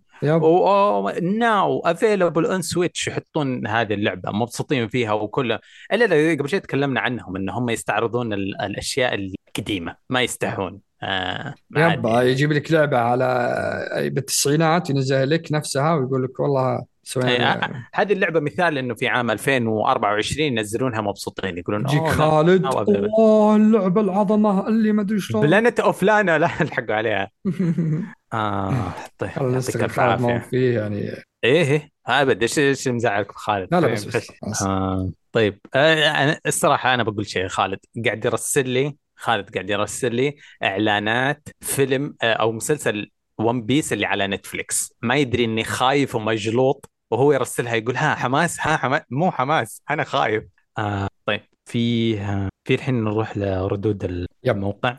now available on Switch يحطون هذه اللعبة مبسوطين فيها وكل إلا قبل شوي تكلمنا عنهم إن هم يستعرضون ال- الأشياء القديمة ما يستحون. آه ما يب عاد- يجيب لك لعبة على بالتسعينات ينزلها لك نفسها ويقول لك والله إيه، هذه اللعبة مثال إنه في عام 2024 ينزلونها مبسوطين يقولون يجيك "أوه، لا، خالد now available." أوه اللعبة العظمة اللي ما أدري شلون. بلانت أوف لانا لا [laughs] الحقوا عليها. [laughs] آه طيب يعطيك الف عافية. فيه يعني. إيه إيه أبد. إيش إيش مزعلك خالد؟ لا لا طيب، بس بس, بس. آه طيب. آه أنا الصراحة أنا بقول شيء خالد قاعد يرسل لي خالد قاعد يرسل لي إعلانات فيلم آه أو مسلسل ون بيس اللي على نتفليكس ما يدري إني خايف ومجلوط وهو يرسلها يقول ها حماس ها حماس مو حماس أنا خايف. آه طيب في في الحين نروح لردود. الموقع.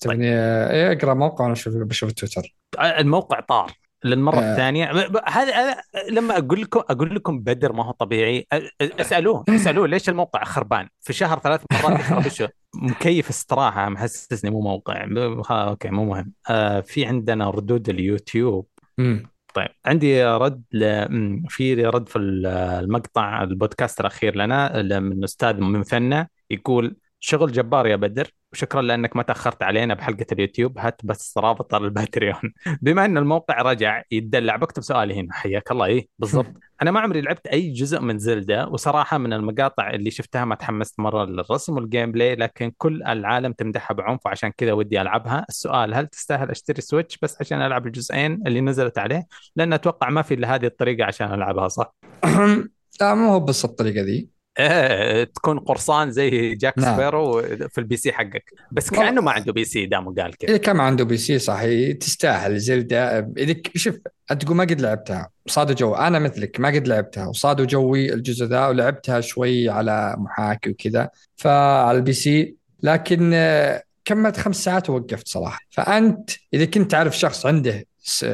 تبني إيه أقرأ موقع وأنا أشوف بشوف تويتر آه، الموقع طار. للمرة آه. الثانية. هذا هذا لما أقول لكم أقول لكم بدر ما هو طبيعي اسألوه [laughs] اسألوه ليش الموقع خربان؟ في شهر ثلاث مرات يخربشه [laughs] مكيف استراحة محسسني مو موقع. Okay مو مهم. آه في عندنا ردود اليوتيوب. مم. طيب عندي رد ل... في رد في ال- المقطع البودكاست الأخير لنا من أستاذ مثنى يقول شغل جبار يا بدر. وشكرا لأنك ما تأخرت علينا بحلقة اليوتيوب. هات بس رابط ال Patreon. [laughs] بما إن الموقع رجع يتدلع بكتب سؤالي هنا. حياك الله. إيه بالضبط. [laughs] أنا ما عمري لعبت أي جزء من Zelda وصراحة من المقاطع اللي شفتها ما تحمست مرة للرسم وال gameplay لكن كل العالم تمدحها بعنف وعشان كذا ودي ألعبها. السؤال هل تستاهل أشتري Switch بس عشان ألعب الجزئين اللي نزلت عليه؟ لأن أتوقع ما في إلا هذه الطريقة عشان ألعبها صح؟ [clears throat] لا مو هو بس الطريقة ذي. إيه تكون قرصان زي جاك نعم. Sparrow في ال PC حقك. بس كأنه ما عنده PC دامه قال كذا. إذا كان عنده PC صحيح. تستاهل. Zelda إذا ك- شوف أنت تقول ما قد لعبتها. صادوا جو. أنا مثلك ما قد لعبتها. وصادوا جوي الجزء ذا ولعبتها شوي على محاكي وكذا فعلى ال PC. لكن آه، كملت خمس ساعات ووقفت صراحة. فأنت إذا كنت تعرف شخص عنده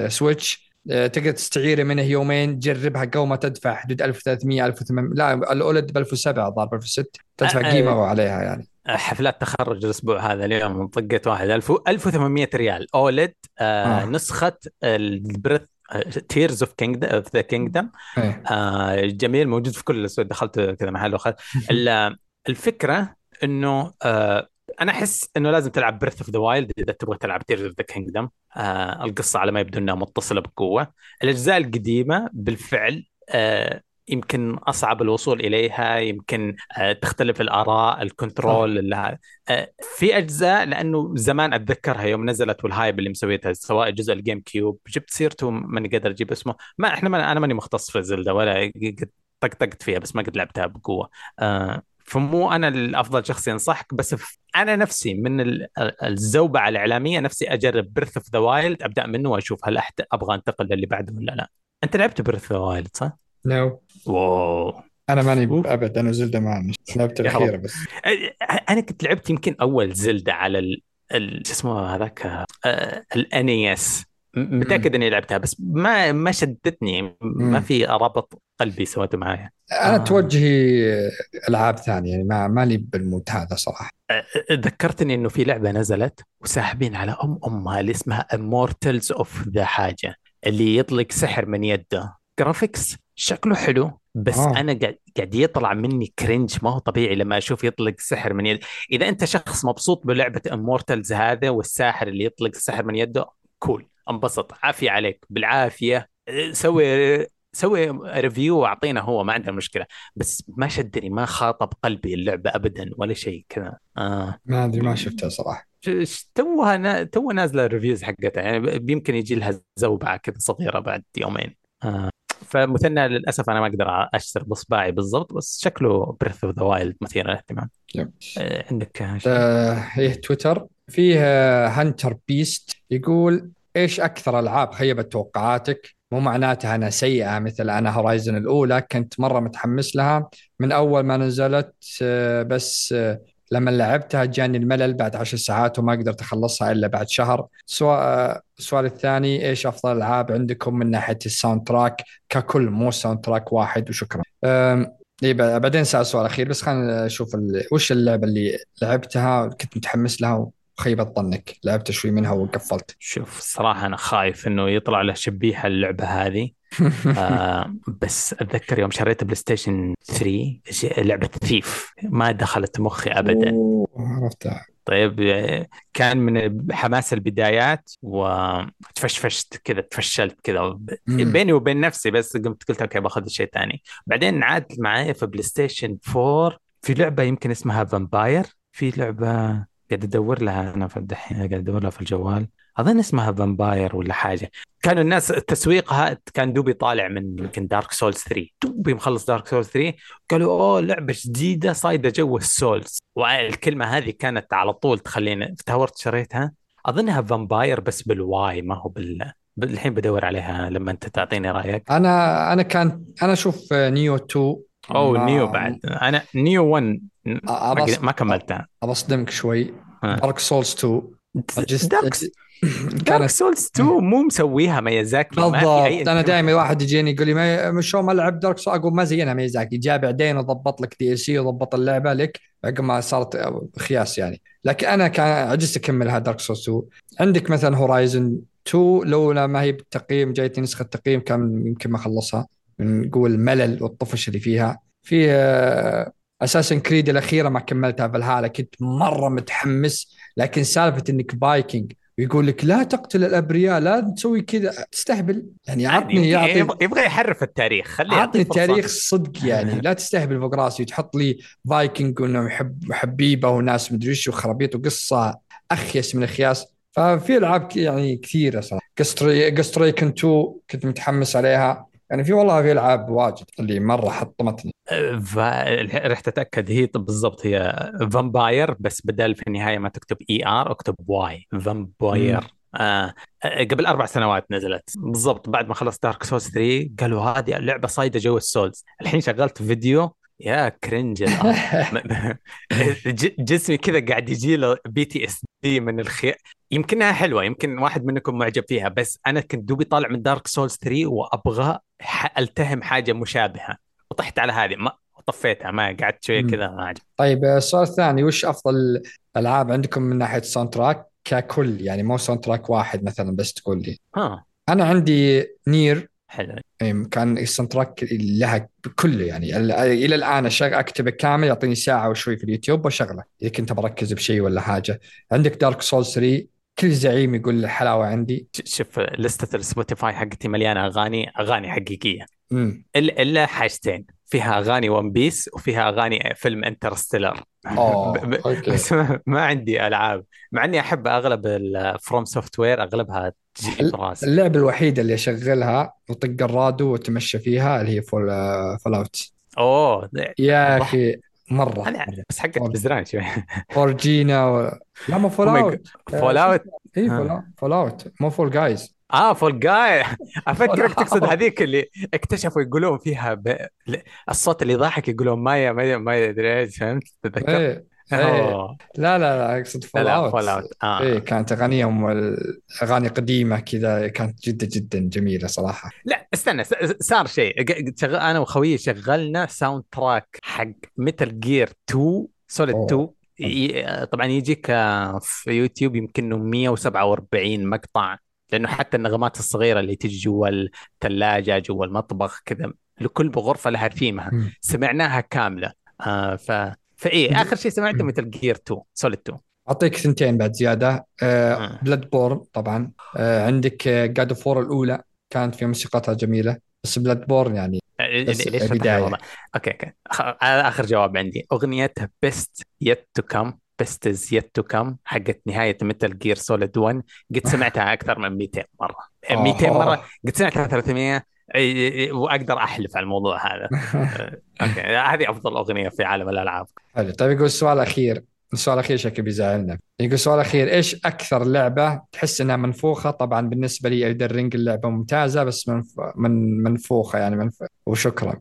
سويتش آه، تقدر تستعيره منه يومين جربها قبل ما تدفع حدود 1300 1800 لا الأولد ب 1007 ضارب ب 1006 تدفع أه، قيمة عليها يعني. حفلات تخرج الأسبوع هذا اليوم طقيت واحد. 1000 1800 ريال. أولد آه آه. نسخة البريث تيرز اوف كينجدم اوف ذا كينجدم. جميل موجود في كل الاسود دخلت كذا محل وخذ [laughs] ال- الفكرة إنه آه أنا أحس إنه لازم تلعب بريث اوف ذا وايلد إذا تبغى تلعب تيرز اوف ذا كينجدم القصة على ما يبدو إنها متصلة بقوة. الأجزاء القديمة بالفعل آه يمكن أصعب الوصول إليها يمكن آه تختلف الآراء ال control اللي آه في أجزاء لأنه زمان أتذكرها يوم نزلت وال hype اللي مسويتها سواء جزء ال GameCube جبت سيرته ماني قادر أجيب اسمه. ما إحنا ما أنا ماني مختص في Zelda ولا قد طقطقت فيها بس ما قد لعبتها بقوة. آه فمو أنا الأفضل شخص ينصحك بس أنا نفسي من ال- الزوبعة الإعلامية نفسي أجرب Breath of the Wild أبدأ منه وأشوف هل أحت... أبغى أنتقل للي بعده ولا لا. أنت لعبت Breath of the Wild صح؟ No wow. أنا ماني أنا Zelda ما لعبت الأخيرة. بس. أنا كنت لعبت يمكن أول Zelda على ال... ال... شو اسمه هذاك ال NES متأكد إني لعبتها بس ما ما شدتني ما مم. في ربط قلبي سويته معايا أنا آه. توجهي ألعاب ثانية يعني ما مالي بال mood هذا صراحة ذكرتني إنه في لعبة نزلت وساحبين على أم أمها اللي اسمها Immortals of the حاجة اللي يطلق سحر من يده graphics شكله حلو بس آه. أنا قاعد قاعد يطلع مني cringe ما هو طبيعي لما أشوف يطلق سحر من يده إذا أنت شخص مبسوط بلعبة Immortals هذا والساحر اللي يطلق سحر من يده cool انبسط. عافية عليك. بالعافية. سوي سوي review واعطينا هو ما عندنا مشكلة. بس ما شدني ما خاطب قلبي اللعبة ابدا ولا شيء كذا. آه. ما أدري ما شفتها صراحة. توها نا... تو نازلة ال reviews حقتها. يعني يمكن يجي لها زوبعة كذا صغيرة بعد يومين. آه. فمثنى للأسف أنا ما أقدر أشتر بإصبعي بالضبط بس شكله Breath of the Wild مثير للاهتمام. آه. عندك آه، تويتر. فيه Hunter Beast يقول إيش أكثر ألعاب خيبت توقعاتك؟ مو معناتها أنا سيئة مثل أنا Horizon الأولى كنت مرة متحمس لها. من أول ما نزلت آه بس آه لما لعبتها جاني الملل بعد عشر ساعات وما قدرت أخلصها إلا بعد شهر. سواء آه، السؤال الثاني إيش أفضل ألعاب عندكم من ناحية ال soundtrack ككل مو soundtrack واحد وشكرا. ب- بعدين سأل سؤال أخير بس خلينا نشوف. وش اللعبة اللي لعبتها؟ كنت متحمس لها وخيبت ظنك لعبت شوي منها وقفلت. شوف الصراحه أنا خايف إنه يطلع له شبيحة اللعبة هذه. [laughs] آه بس أتذكر يوم شريت PlayStation 3 ش- لعبة Thief ما دخلت مخي ابدا. عرفتها طيب آه، كان من حماس البدايات وتفشفشت كذا تفشلت كذا. بيني وبين نفسي بس قمت قلت okay بأخذ شيء ثاني بعدين عاد معايا في PlayStation 4 في لعبة يمكن اسمها Vampyr في لعبة قاعد ادور لها أنا في الدحين قاعد ادور لها في الجوال. أظن اسمها Vampyr ولا حاجة. كانوا الناس تسويقها كان دوبي طالع من يمكن Dark Souls 3 دوبي مخلص Dark Souls 3 قالوا أوه لعبة جديدة صايدة جو ال Souls. والكلمة هذه كانت على طول تخليني تهورت شريتها. أظنها Vampyr بس by the way ما هو بال الحين بدور عليها لما أنت تعطيني رأيك. أنا أنا كان أنا أشوف نيو 2 أو ما- نيو بعد. أنا نيو 1 ما, ما كملتها أبصدمك شوي. دارك سولز 2 جست- دارك سولز 2 مو مسويها ميازاكي في بالضبط. أنا. دائما واحد يجيني يقول لي ما مش شو ما لعب دارك سول أقول ما زينا ميزاكي جاء بعدين وضبط لك دي سي وضبط اللعبة لك عقب ما صارت خياس يعني. لكن أنا كان عجزت أكملها دارك سول 2 عندك مثلا Horizon 2 لولا ما هي بالتقييم جايتني نسخة تقييم كان يمكن ما اخلصها من قول الملل والطفش اللي فيها. في Assassin's Creed الأخيرة ما كملتها بالحاله كنت مرة متحمس. لكن سالفة إنك بايكنج ويقول لك لا تقتل الأبرياء لا تسوي كذا تستهبل. يعني عطني يمكن يعطي يبغى- يحرف التاريخ خليه عطني. التاريخ صدق يعني. لا تستهبل فوق راسي وتحط لي فايكنج وإنه يحب حبيبة وناس مدري إيش وخرابيط وقصة أخيس من اخياس ففي ألعاب يعني كثيرة صراحة. قستري قستريكن 2 كنت متحمس عليها. يعني في والله في ألعاب واجد اللي مرة حطمتني. ف... رحت اتاكد هي طب بالضبط هي فامباير بس بدل في النهاية ما تكتب اي ار اكتب واي فامباير. آه آه، قبل أربع سنوات نزلت. بالضبط بعد ما خلصت دارك سولز 3 قالوا هذه اللعبه صايدة جو السولز. الحين شغلت فيديو يا كرنج [laughs] [laughs] جسمي كذا قاعد يجي له PTSD من الخير يمكنها حلوة يمكن واحد منكم معجب فيها بس أنا كنت دوبي طالع من Dark Souls 3 وأبغى ألتهم حاجة مشابهة. وطحت على هذه ما طفيتها ما قعدت شوية. كذا ما عجب طيب السؤال الثاني وش أفضل العاب عندكم من ناحية soundtrack ككل؟ يعني مو soundtrack واحد مثلا بس تقول لي. ها. أنا عندي Nier حلو. إيه، كان ال soundtrack لها كله يعني. ال- إلى الآن اشغل أكتبه كامل يعطيني ساعة وشوي في اليوتيوب وأشغله. إذا كنت بركز بشيء ولا حاجة. عندك Dark Soul 3 كل زعيم يقول الحلاوه عندي. شوف لستة ال Spotify حقتي مليانة أغاني أغاني حقيقية. امم إلا حاجتين. فيها أغاني One Piece وفيها أغاني فيلم Interstellar [laughs] okay. بس ما عندي ألعاب. مع إني أحب أغلب ال FromSoftware أغلبها براسي اللعبة الوحيدة اللي أشغلها وطق الرادو واتمشى فيها اللي هي فول فول اوت أوه يا. أخي مرة أنا مرة. بس والله. بزران شوي اورجينا و... لا مو فول اوت فول اوت اي. فول اوت مو فول جايز آه فول جاي [laughs] أفكرك. تقصد هذيك اللي اكتشفوا يقولون فيها ب... الصوت اللي يضحك يقولون مايا مايا ما ادري إيش فهمت تتذكر؟ إيه. لا لا لا أقصد فول اوت فول out آه. إيه كانت أغانيهم أغاني قديمة كذا كانت جدا جدا جميلة صراحة. لا استنى صار شيء. أنا وخويي شغلنا soundtrack حق Metal Gear 2 Solid أوه. 2 ي... طبعا يجيك آه، في يوتيوب يمكن إنه 147 مقطع لأنه حتى النغمات الصغيرة اللي تجي جوا الثلاجه جوا المطبخ كذا لكل غرفة لها ثيمها. سمعناها كاملة. آه ف فإيه آخر شيء سمعته. Metal Gear 2 Solid 2 أعطيك ثنتين بعد زيادة آه. Bloodborne طبعا آه عندك God of الأولى كانت في موسيقتها جميلة بس Bloodborne يعني بس ليش. الموضوع؟ okay okay آخر جواب عندي اغنيه Best Yet to Come Best Is Yet to Come حقت نهاية Metal Gear Solid 1 قد [laughs] سمعتها أكثر من 200 مرة 200 مرة قد سمعتها 300 أي- أي- وأقدر أحلف على الموضوع هذا. [laughs] okay هذه أفضل أغنية في عالم الألعاب. حلو. طيب يقول السؤال الأخير السؤال الأخير شكله بيزعلنا. يقول السؤال الأخير إيش أكثر لعبة تحس إنها منفوخة؟ طبعا بالنسبة لي Elden Ring اللعبة ممتازة بس منف... من منفوخة يعني منف... وشكرا.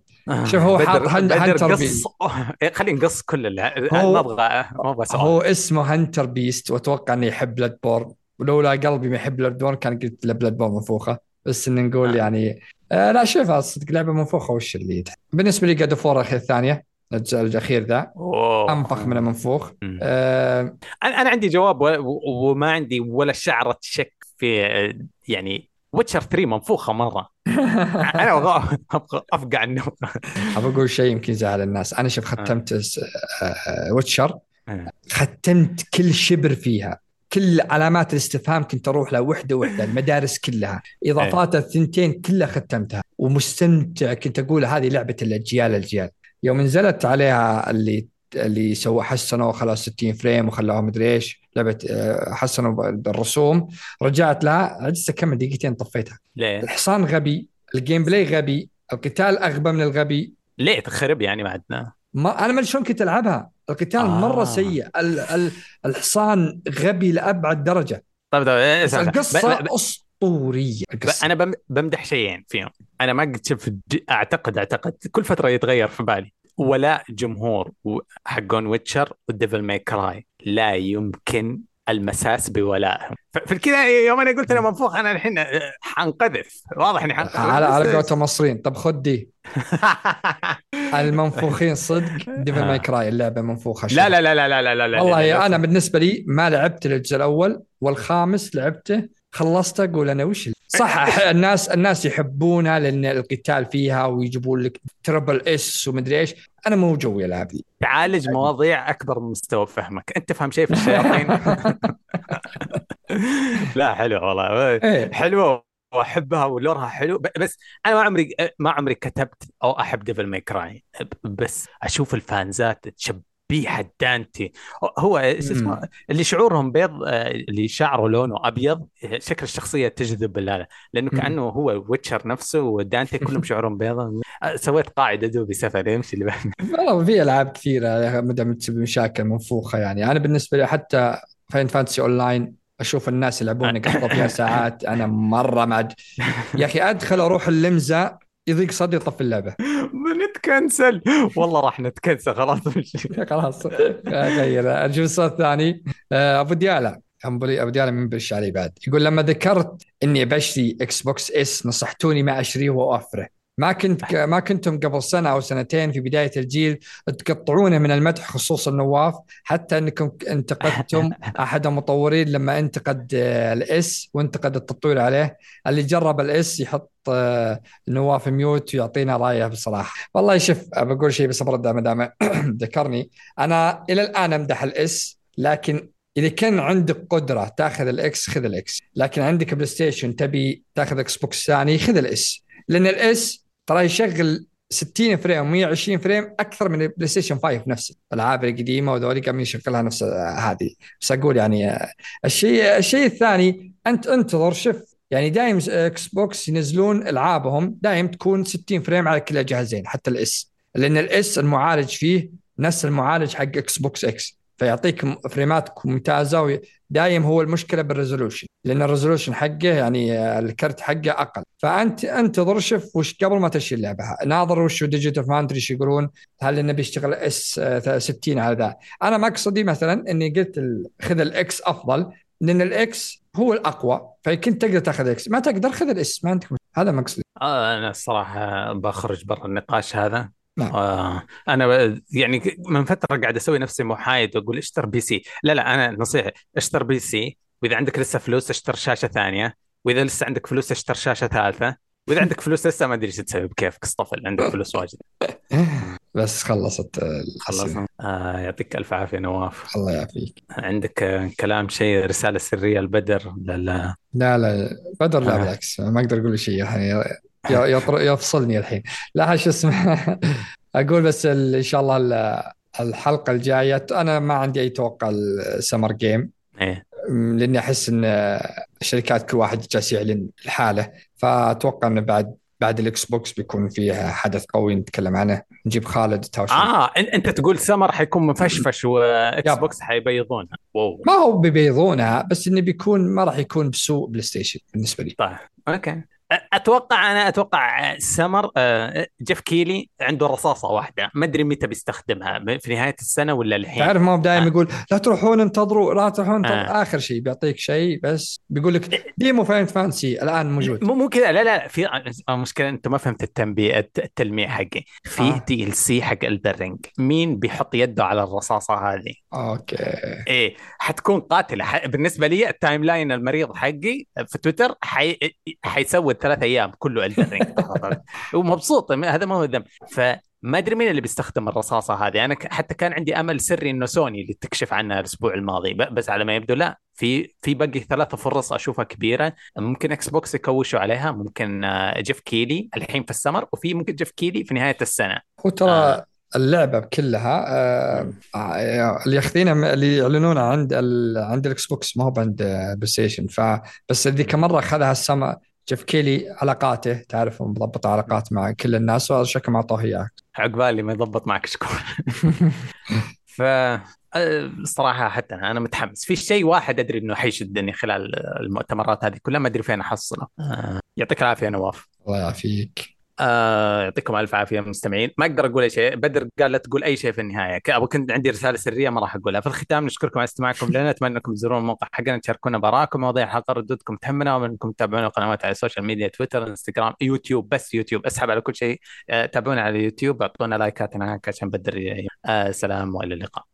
شوف هو حاط Hunter قص إيه، خلينا نقص كل اللي... هو- ما أبغى ما أبغى هو اسمه Hunter Beast وأتوقع إنه يحب Bloodborne ولولا قلبي ما يحب Bloodborne كان قلت له Bloodborne منفوخة. بس إن نقول آه. يعني آه لا شوفها صدق لعبة منفوخه وش اللي يتح- بالنسبة لي God of War الثانية الجزء الأخير ذا. أوه. أنفخ من المنفوخ. آه أنا أنا عندي جواب و- و- وما عندي ولا شعره شك في يعني Witcher 3 منفوخة مرة. [laughs] أنا أبغى أبغى افقع النوم ابى أقول شيء يمكن يزعل الناس. أنا شوف ختمت Witcher آه. ختمت كل شبر فيها. كل علامات الاستفهام كنت أروح لها وحدة وحدة المدارس كلها إضافات الثنتين كلها ختمتها ومستمتع كنت أقول هذه لعبة الأجيال الأجيال. يوم نزلت عليها اللي اللي سووا حسنوا خلاص 60 frame وخلوها مدري إيش لعبة آه، حسنوا الرسوم رجعت لها عجزت أكمل دقيقتين طفيتها. ليه؟ الحصان غبي ال gameplay غبي القتال أغبى من الغبي. ليه تخرب يعني ما عندنا ما أنا ما شلون كنت ألعبها. القتال آه. مره سيء. ال... ال... الحصان غبي لأبعد درجة. طيب طيب إيه، بس. القصة ب- ب- أسطورية ب- القصة. أنا بم- بمدح شيئين فيهم. أنا ما قد شفت أعتقد أعتقد كل فترة يتغير في بالي. ولاء جمهور حقون Witcher و Devil May Cry لا يمكن المساس بولائهم في كذا يوم أنا قلت أنا منفوخ أنا الحين حنقذف. واضح إني حنقذف. على على قولة المصريين طب خد دي. [laughs] المنفوخين صدق. Devil May Cry اللعبة منفوخة لا لا لا لا لا لا لا والله أنا بالنسبة لي ما لعبت الجزء الأول والخامس لعبته خلصت أقول أنا وش صح الناس الناس يحبونها لأن القتال فيها ويجيبون لك triple S ومدري إيش. أنا مو جوي الالعاب دي تعالج مواضيع أكبر من مستوى فهمك. أنت تفهم شيء في الشياطين؟ [laughs] لا حلو والله. إيه. حلوة وأحبها و lore ها حلو. بس أنا ما عمري ما عمري كتبت أو أحب Devil May Cry بس أشوف الفانزات تشب تشبيه دانتي هو اسمه؟ اللي شعورهم بيض آه، اللي شعره لونه أبيض شكل الشخصية تجذب هذا لأنه كأنه هو ويتشر نفسه ودانتي [laughs] كلهم شعورهم بيض آه، سويت قاعدة دوبي سفر يمشي اللي [laughs] والله في ألعاب كثيرة ما دام تسوي مشاكل منفوخة يعني. أنا بالنسبة لي حتى فاين فانتسي اون لاين أشوف الناس يلعبون [laughs] يقضوا فيها ساعات. أنا مرة ما يا أخي أدخل أروح اللمزة يضيق صدري طف اللعبة. [laughs] بنتكنسل والله راح نتكنسل خلاص. [laughs] خلاص. غير نشوف الصوت الثاني. آه، أبو ديالا أبو ديالا من برش علي بعد. يقول لما ذكرت إني بشتري Xbox S نصحتوني ما اشتريه وأوفره. ما كنت ما كنتم قبل سنة أو سنتين في بداية الجيل تقطعونه من المدح خصوصا نواف حتى أنكم انتقدتم [laughs] أحد المطورين لما انتقد آه، ال S وانتقد التطوير عليه. اللي جرب ال S يحط آه، نواف mute ويعطينا رأيه بصراحة. والله شوف بقول شيء بس برد ما دام [coughs] ذكرني أنا إلى الآن أمدح ال S لكن إذا كان عندك قدرة تأخذ ال X خذ ال X. لكن عندك PlayStation تبي تأخذ Xbox ثاني خذ ال S. لأن ال S ترى يشغل 60 frame 120 frame أكثر من ال PlayStation 5 نفسه. الألعاب القديمة وذولي قام يشغلها نفس هذه. بس أقول يعني الشيء الشيء الثاني أنت انتظر شوف يعني دايم Xbox ينزلون ألعابهم دايم تكون 60 frame على كل الجهازين حتى ال S لأن ال S المعالج فيه نفس المعالج حق Xbox X. فيعطيك فريمات ممتازة ودايم هو المشكلة بال resolution لأن ال resolution حقه يعني الكرت حقه أقل. فأنت انتظر شوف وش قبل ما تشتري اللعبه ناظر وش Digital Foundry إيش يقولون؟ هل إنه بيشتغل S 60 على ذا؟ أنا مقصدي مثلا إني قلت خذ الاكس أفضل لأن الاكس هو الأقوى فكنت تقدر تاخذ ال X ما تقدر خذ ال S ما عندك هذا مقصدي آه أنا الصراحة بخرج برا النقاش هذا. نعم. آه أنا يعني من فترة قاعد أسوي نفسي محايد وأقول اشتر PC. لا لا أنا نصيحة اشتر PC. وإذا عندك لسه فلوس اشتر شاشة ثانية. وإذا لسه عندك فلوس اشتر شاشة ثالثة. وإذا عندك فلوس لسه ما أدري إيش تسوي بكيفك اصطفل عندك فلوس واجد. [laughs] بس خلصت خلصنا. آه يعطيك ألف عافية نواف. الله يعافيك. عندك كلام شيء رسالة سرية البدر لا لا؟ لا لا بدر لا آه. بالعكس. ما أقدر أقول شيء. يعني يفصلني الحين. لا شو اسمه؟ [laughs] أقول بس إن شاء الله الحلقة الجاية. أنا ما عندي أي توقع السمر جيم إيه. لأني أحس إن الشركات كل واحد جالس يعلن لحاله. فأتوقع انه بعد بعد ال Xbox بيكون فيه حدث قوي نتكلم عنه. نجيب خالد تاوشن آه أنت تقول سمر حيكون مفشفش و Xbox حيبيضونها wow. ما هو بيبيضونها بس إنه بيكون ما راح يكون بسوء PlayStation بالنسبة لي. طيب. okay. أتوقع أنا أتوقع سمر آه، Geoff Keighley عنده رصاصة واحدة. ما أدري متى بيستخدمها في نهاية السنة ولا الحين؟ تعرف ما هو دائما آه. يقول لا تروحون انتظروا لا تروحون انتظروا. آه. آخر شيء بيعطيك شيء بس بيقول لك demo Final Fantasy الآن موجود. مو مو كذا لا لا في مشكلة أنت ما فهمت التنبيه التلميع حقي. في آه. DLC حق ال Elden Ring مين بيحط يده على الرصاصة هذه؟ أوكي. إيه حتكون قاتلة. بالنسبة لي ال timeline المريض حقي في تويتر حي... حيسوي ثلاث أيام كله Elden Ring [laughs] ومبسوط هذا ما هو ذنب فما أدري مين اللي بيستخدم الرصاصة هذه. أنا حتى كان عندي أمل سري إنه سوني اللي تكشف عنها الأسبوع الماضي. بس على ما يبدو لا. في في باقي ثلاثة فرص أشوفها كبيرة. ممكن إكس بوكس يكوشوا عليها. ممكن آه، جيف كيلي الحين في السمر. وفي ممكن جيف كيلي في نهاية السنة. هو ترى آه. اللعبة بكلها آه, آه، اللي ياخذينها اللي يعلنونها عند عند الإكس بوكس ما هو عند بلاي ستيشن. فبس ذيك مرة أخذها السما جيف كيلي علاقاته تعرف مضبط علاقات مع كل الناس وهذا شكل ما اعطوه إياه. عقبالي ما يضبط معك شكون. [laughs] ف الصراحة حتى أنا متحمس. في شيء واحد أدري إنه حيشدني خلال المؤتمرات هذه كلها ما أدري فين أحصله. آه، يعطيك العافية نواف. الله يعافيك. آه يعطيكم ألف عافية مستمعين. ما أقدر أقول أي شيء. بدر قال لا تقول أي شيء في النهاية. كنت عندي رسالة سرية ما راح أقولها. في الختام نشكركم على استماعكم لنا. أتمنى أنكم تزورون الموقع حقنا تشاركونا بارائكم مواضيع الحلقة ردودكم. تهمنا وانكم تتابعونا القنوات على السوشيال ميديا تويتر انستغرام يوتيوب بس يوتيوب اسحب على كل شيء. آه تابعونا على اليوتيوب أعطونا لايكات هناك عشان بدر آه سلام وإلى اللقاء.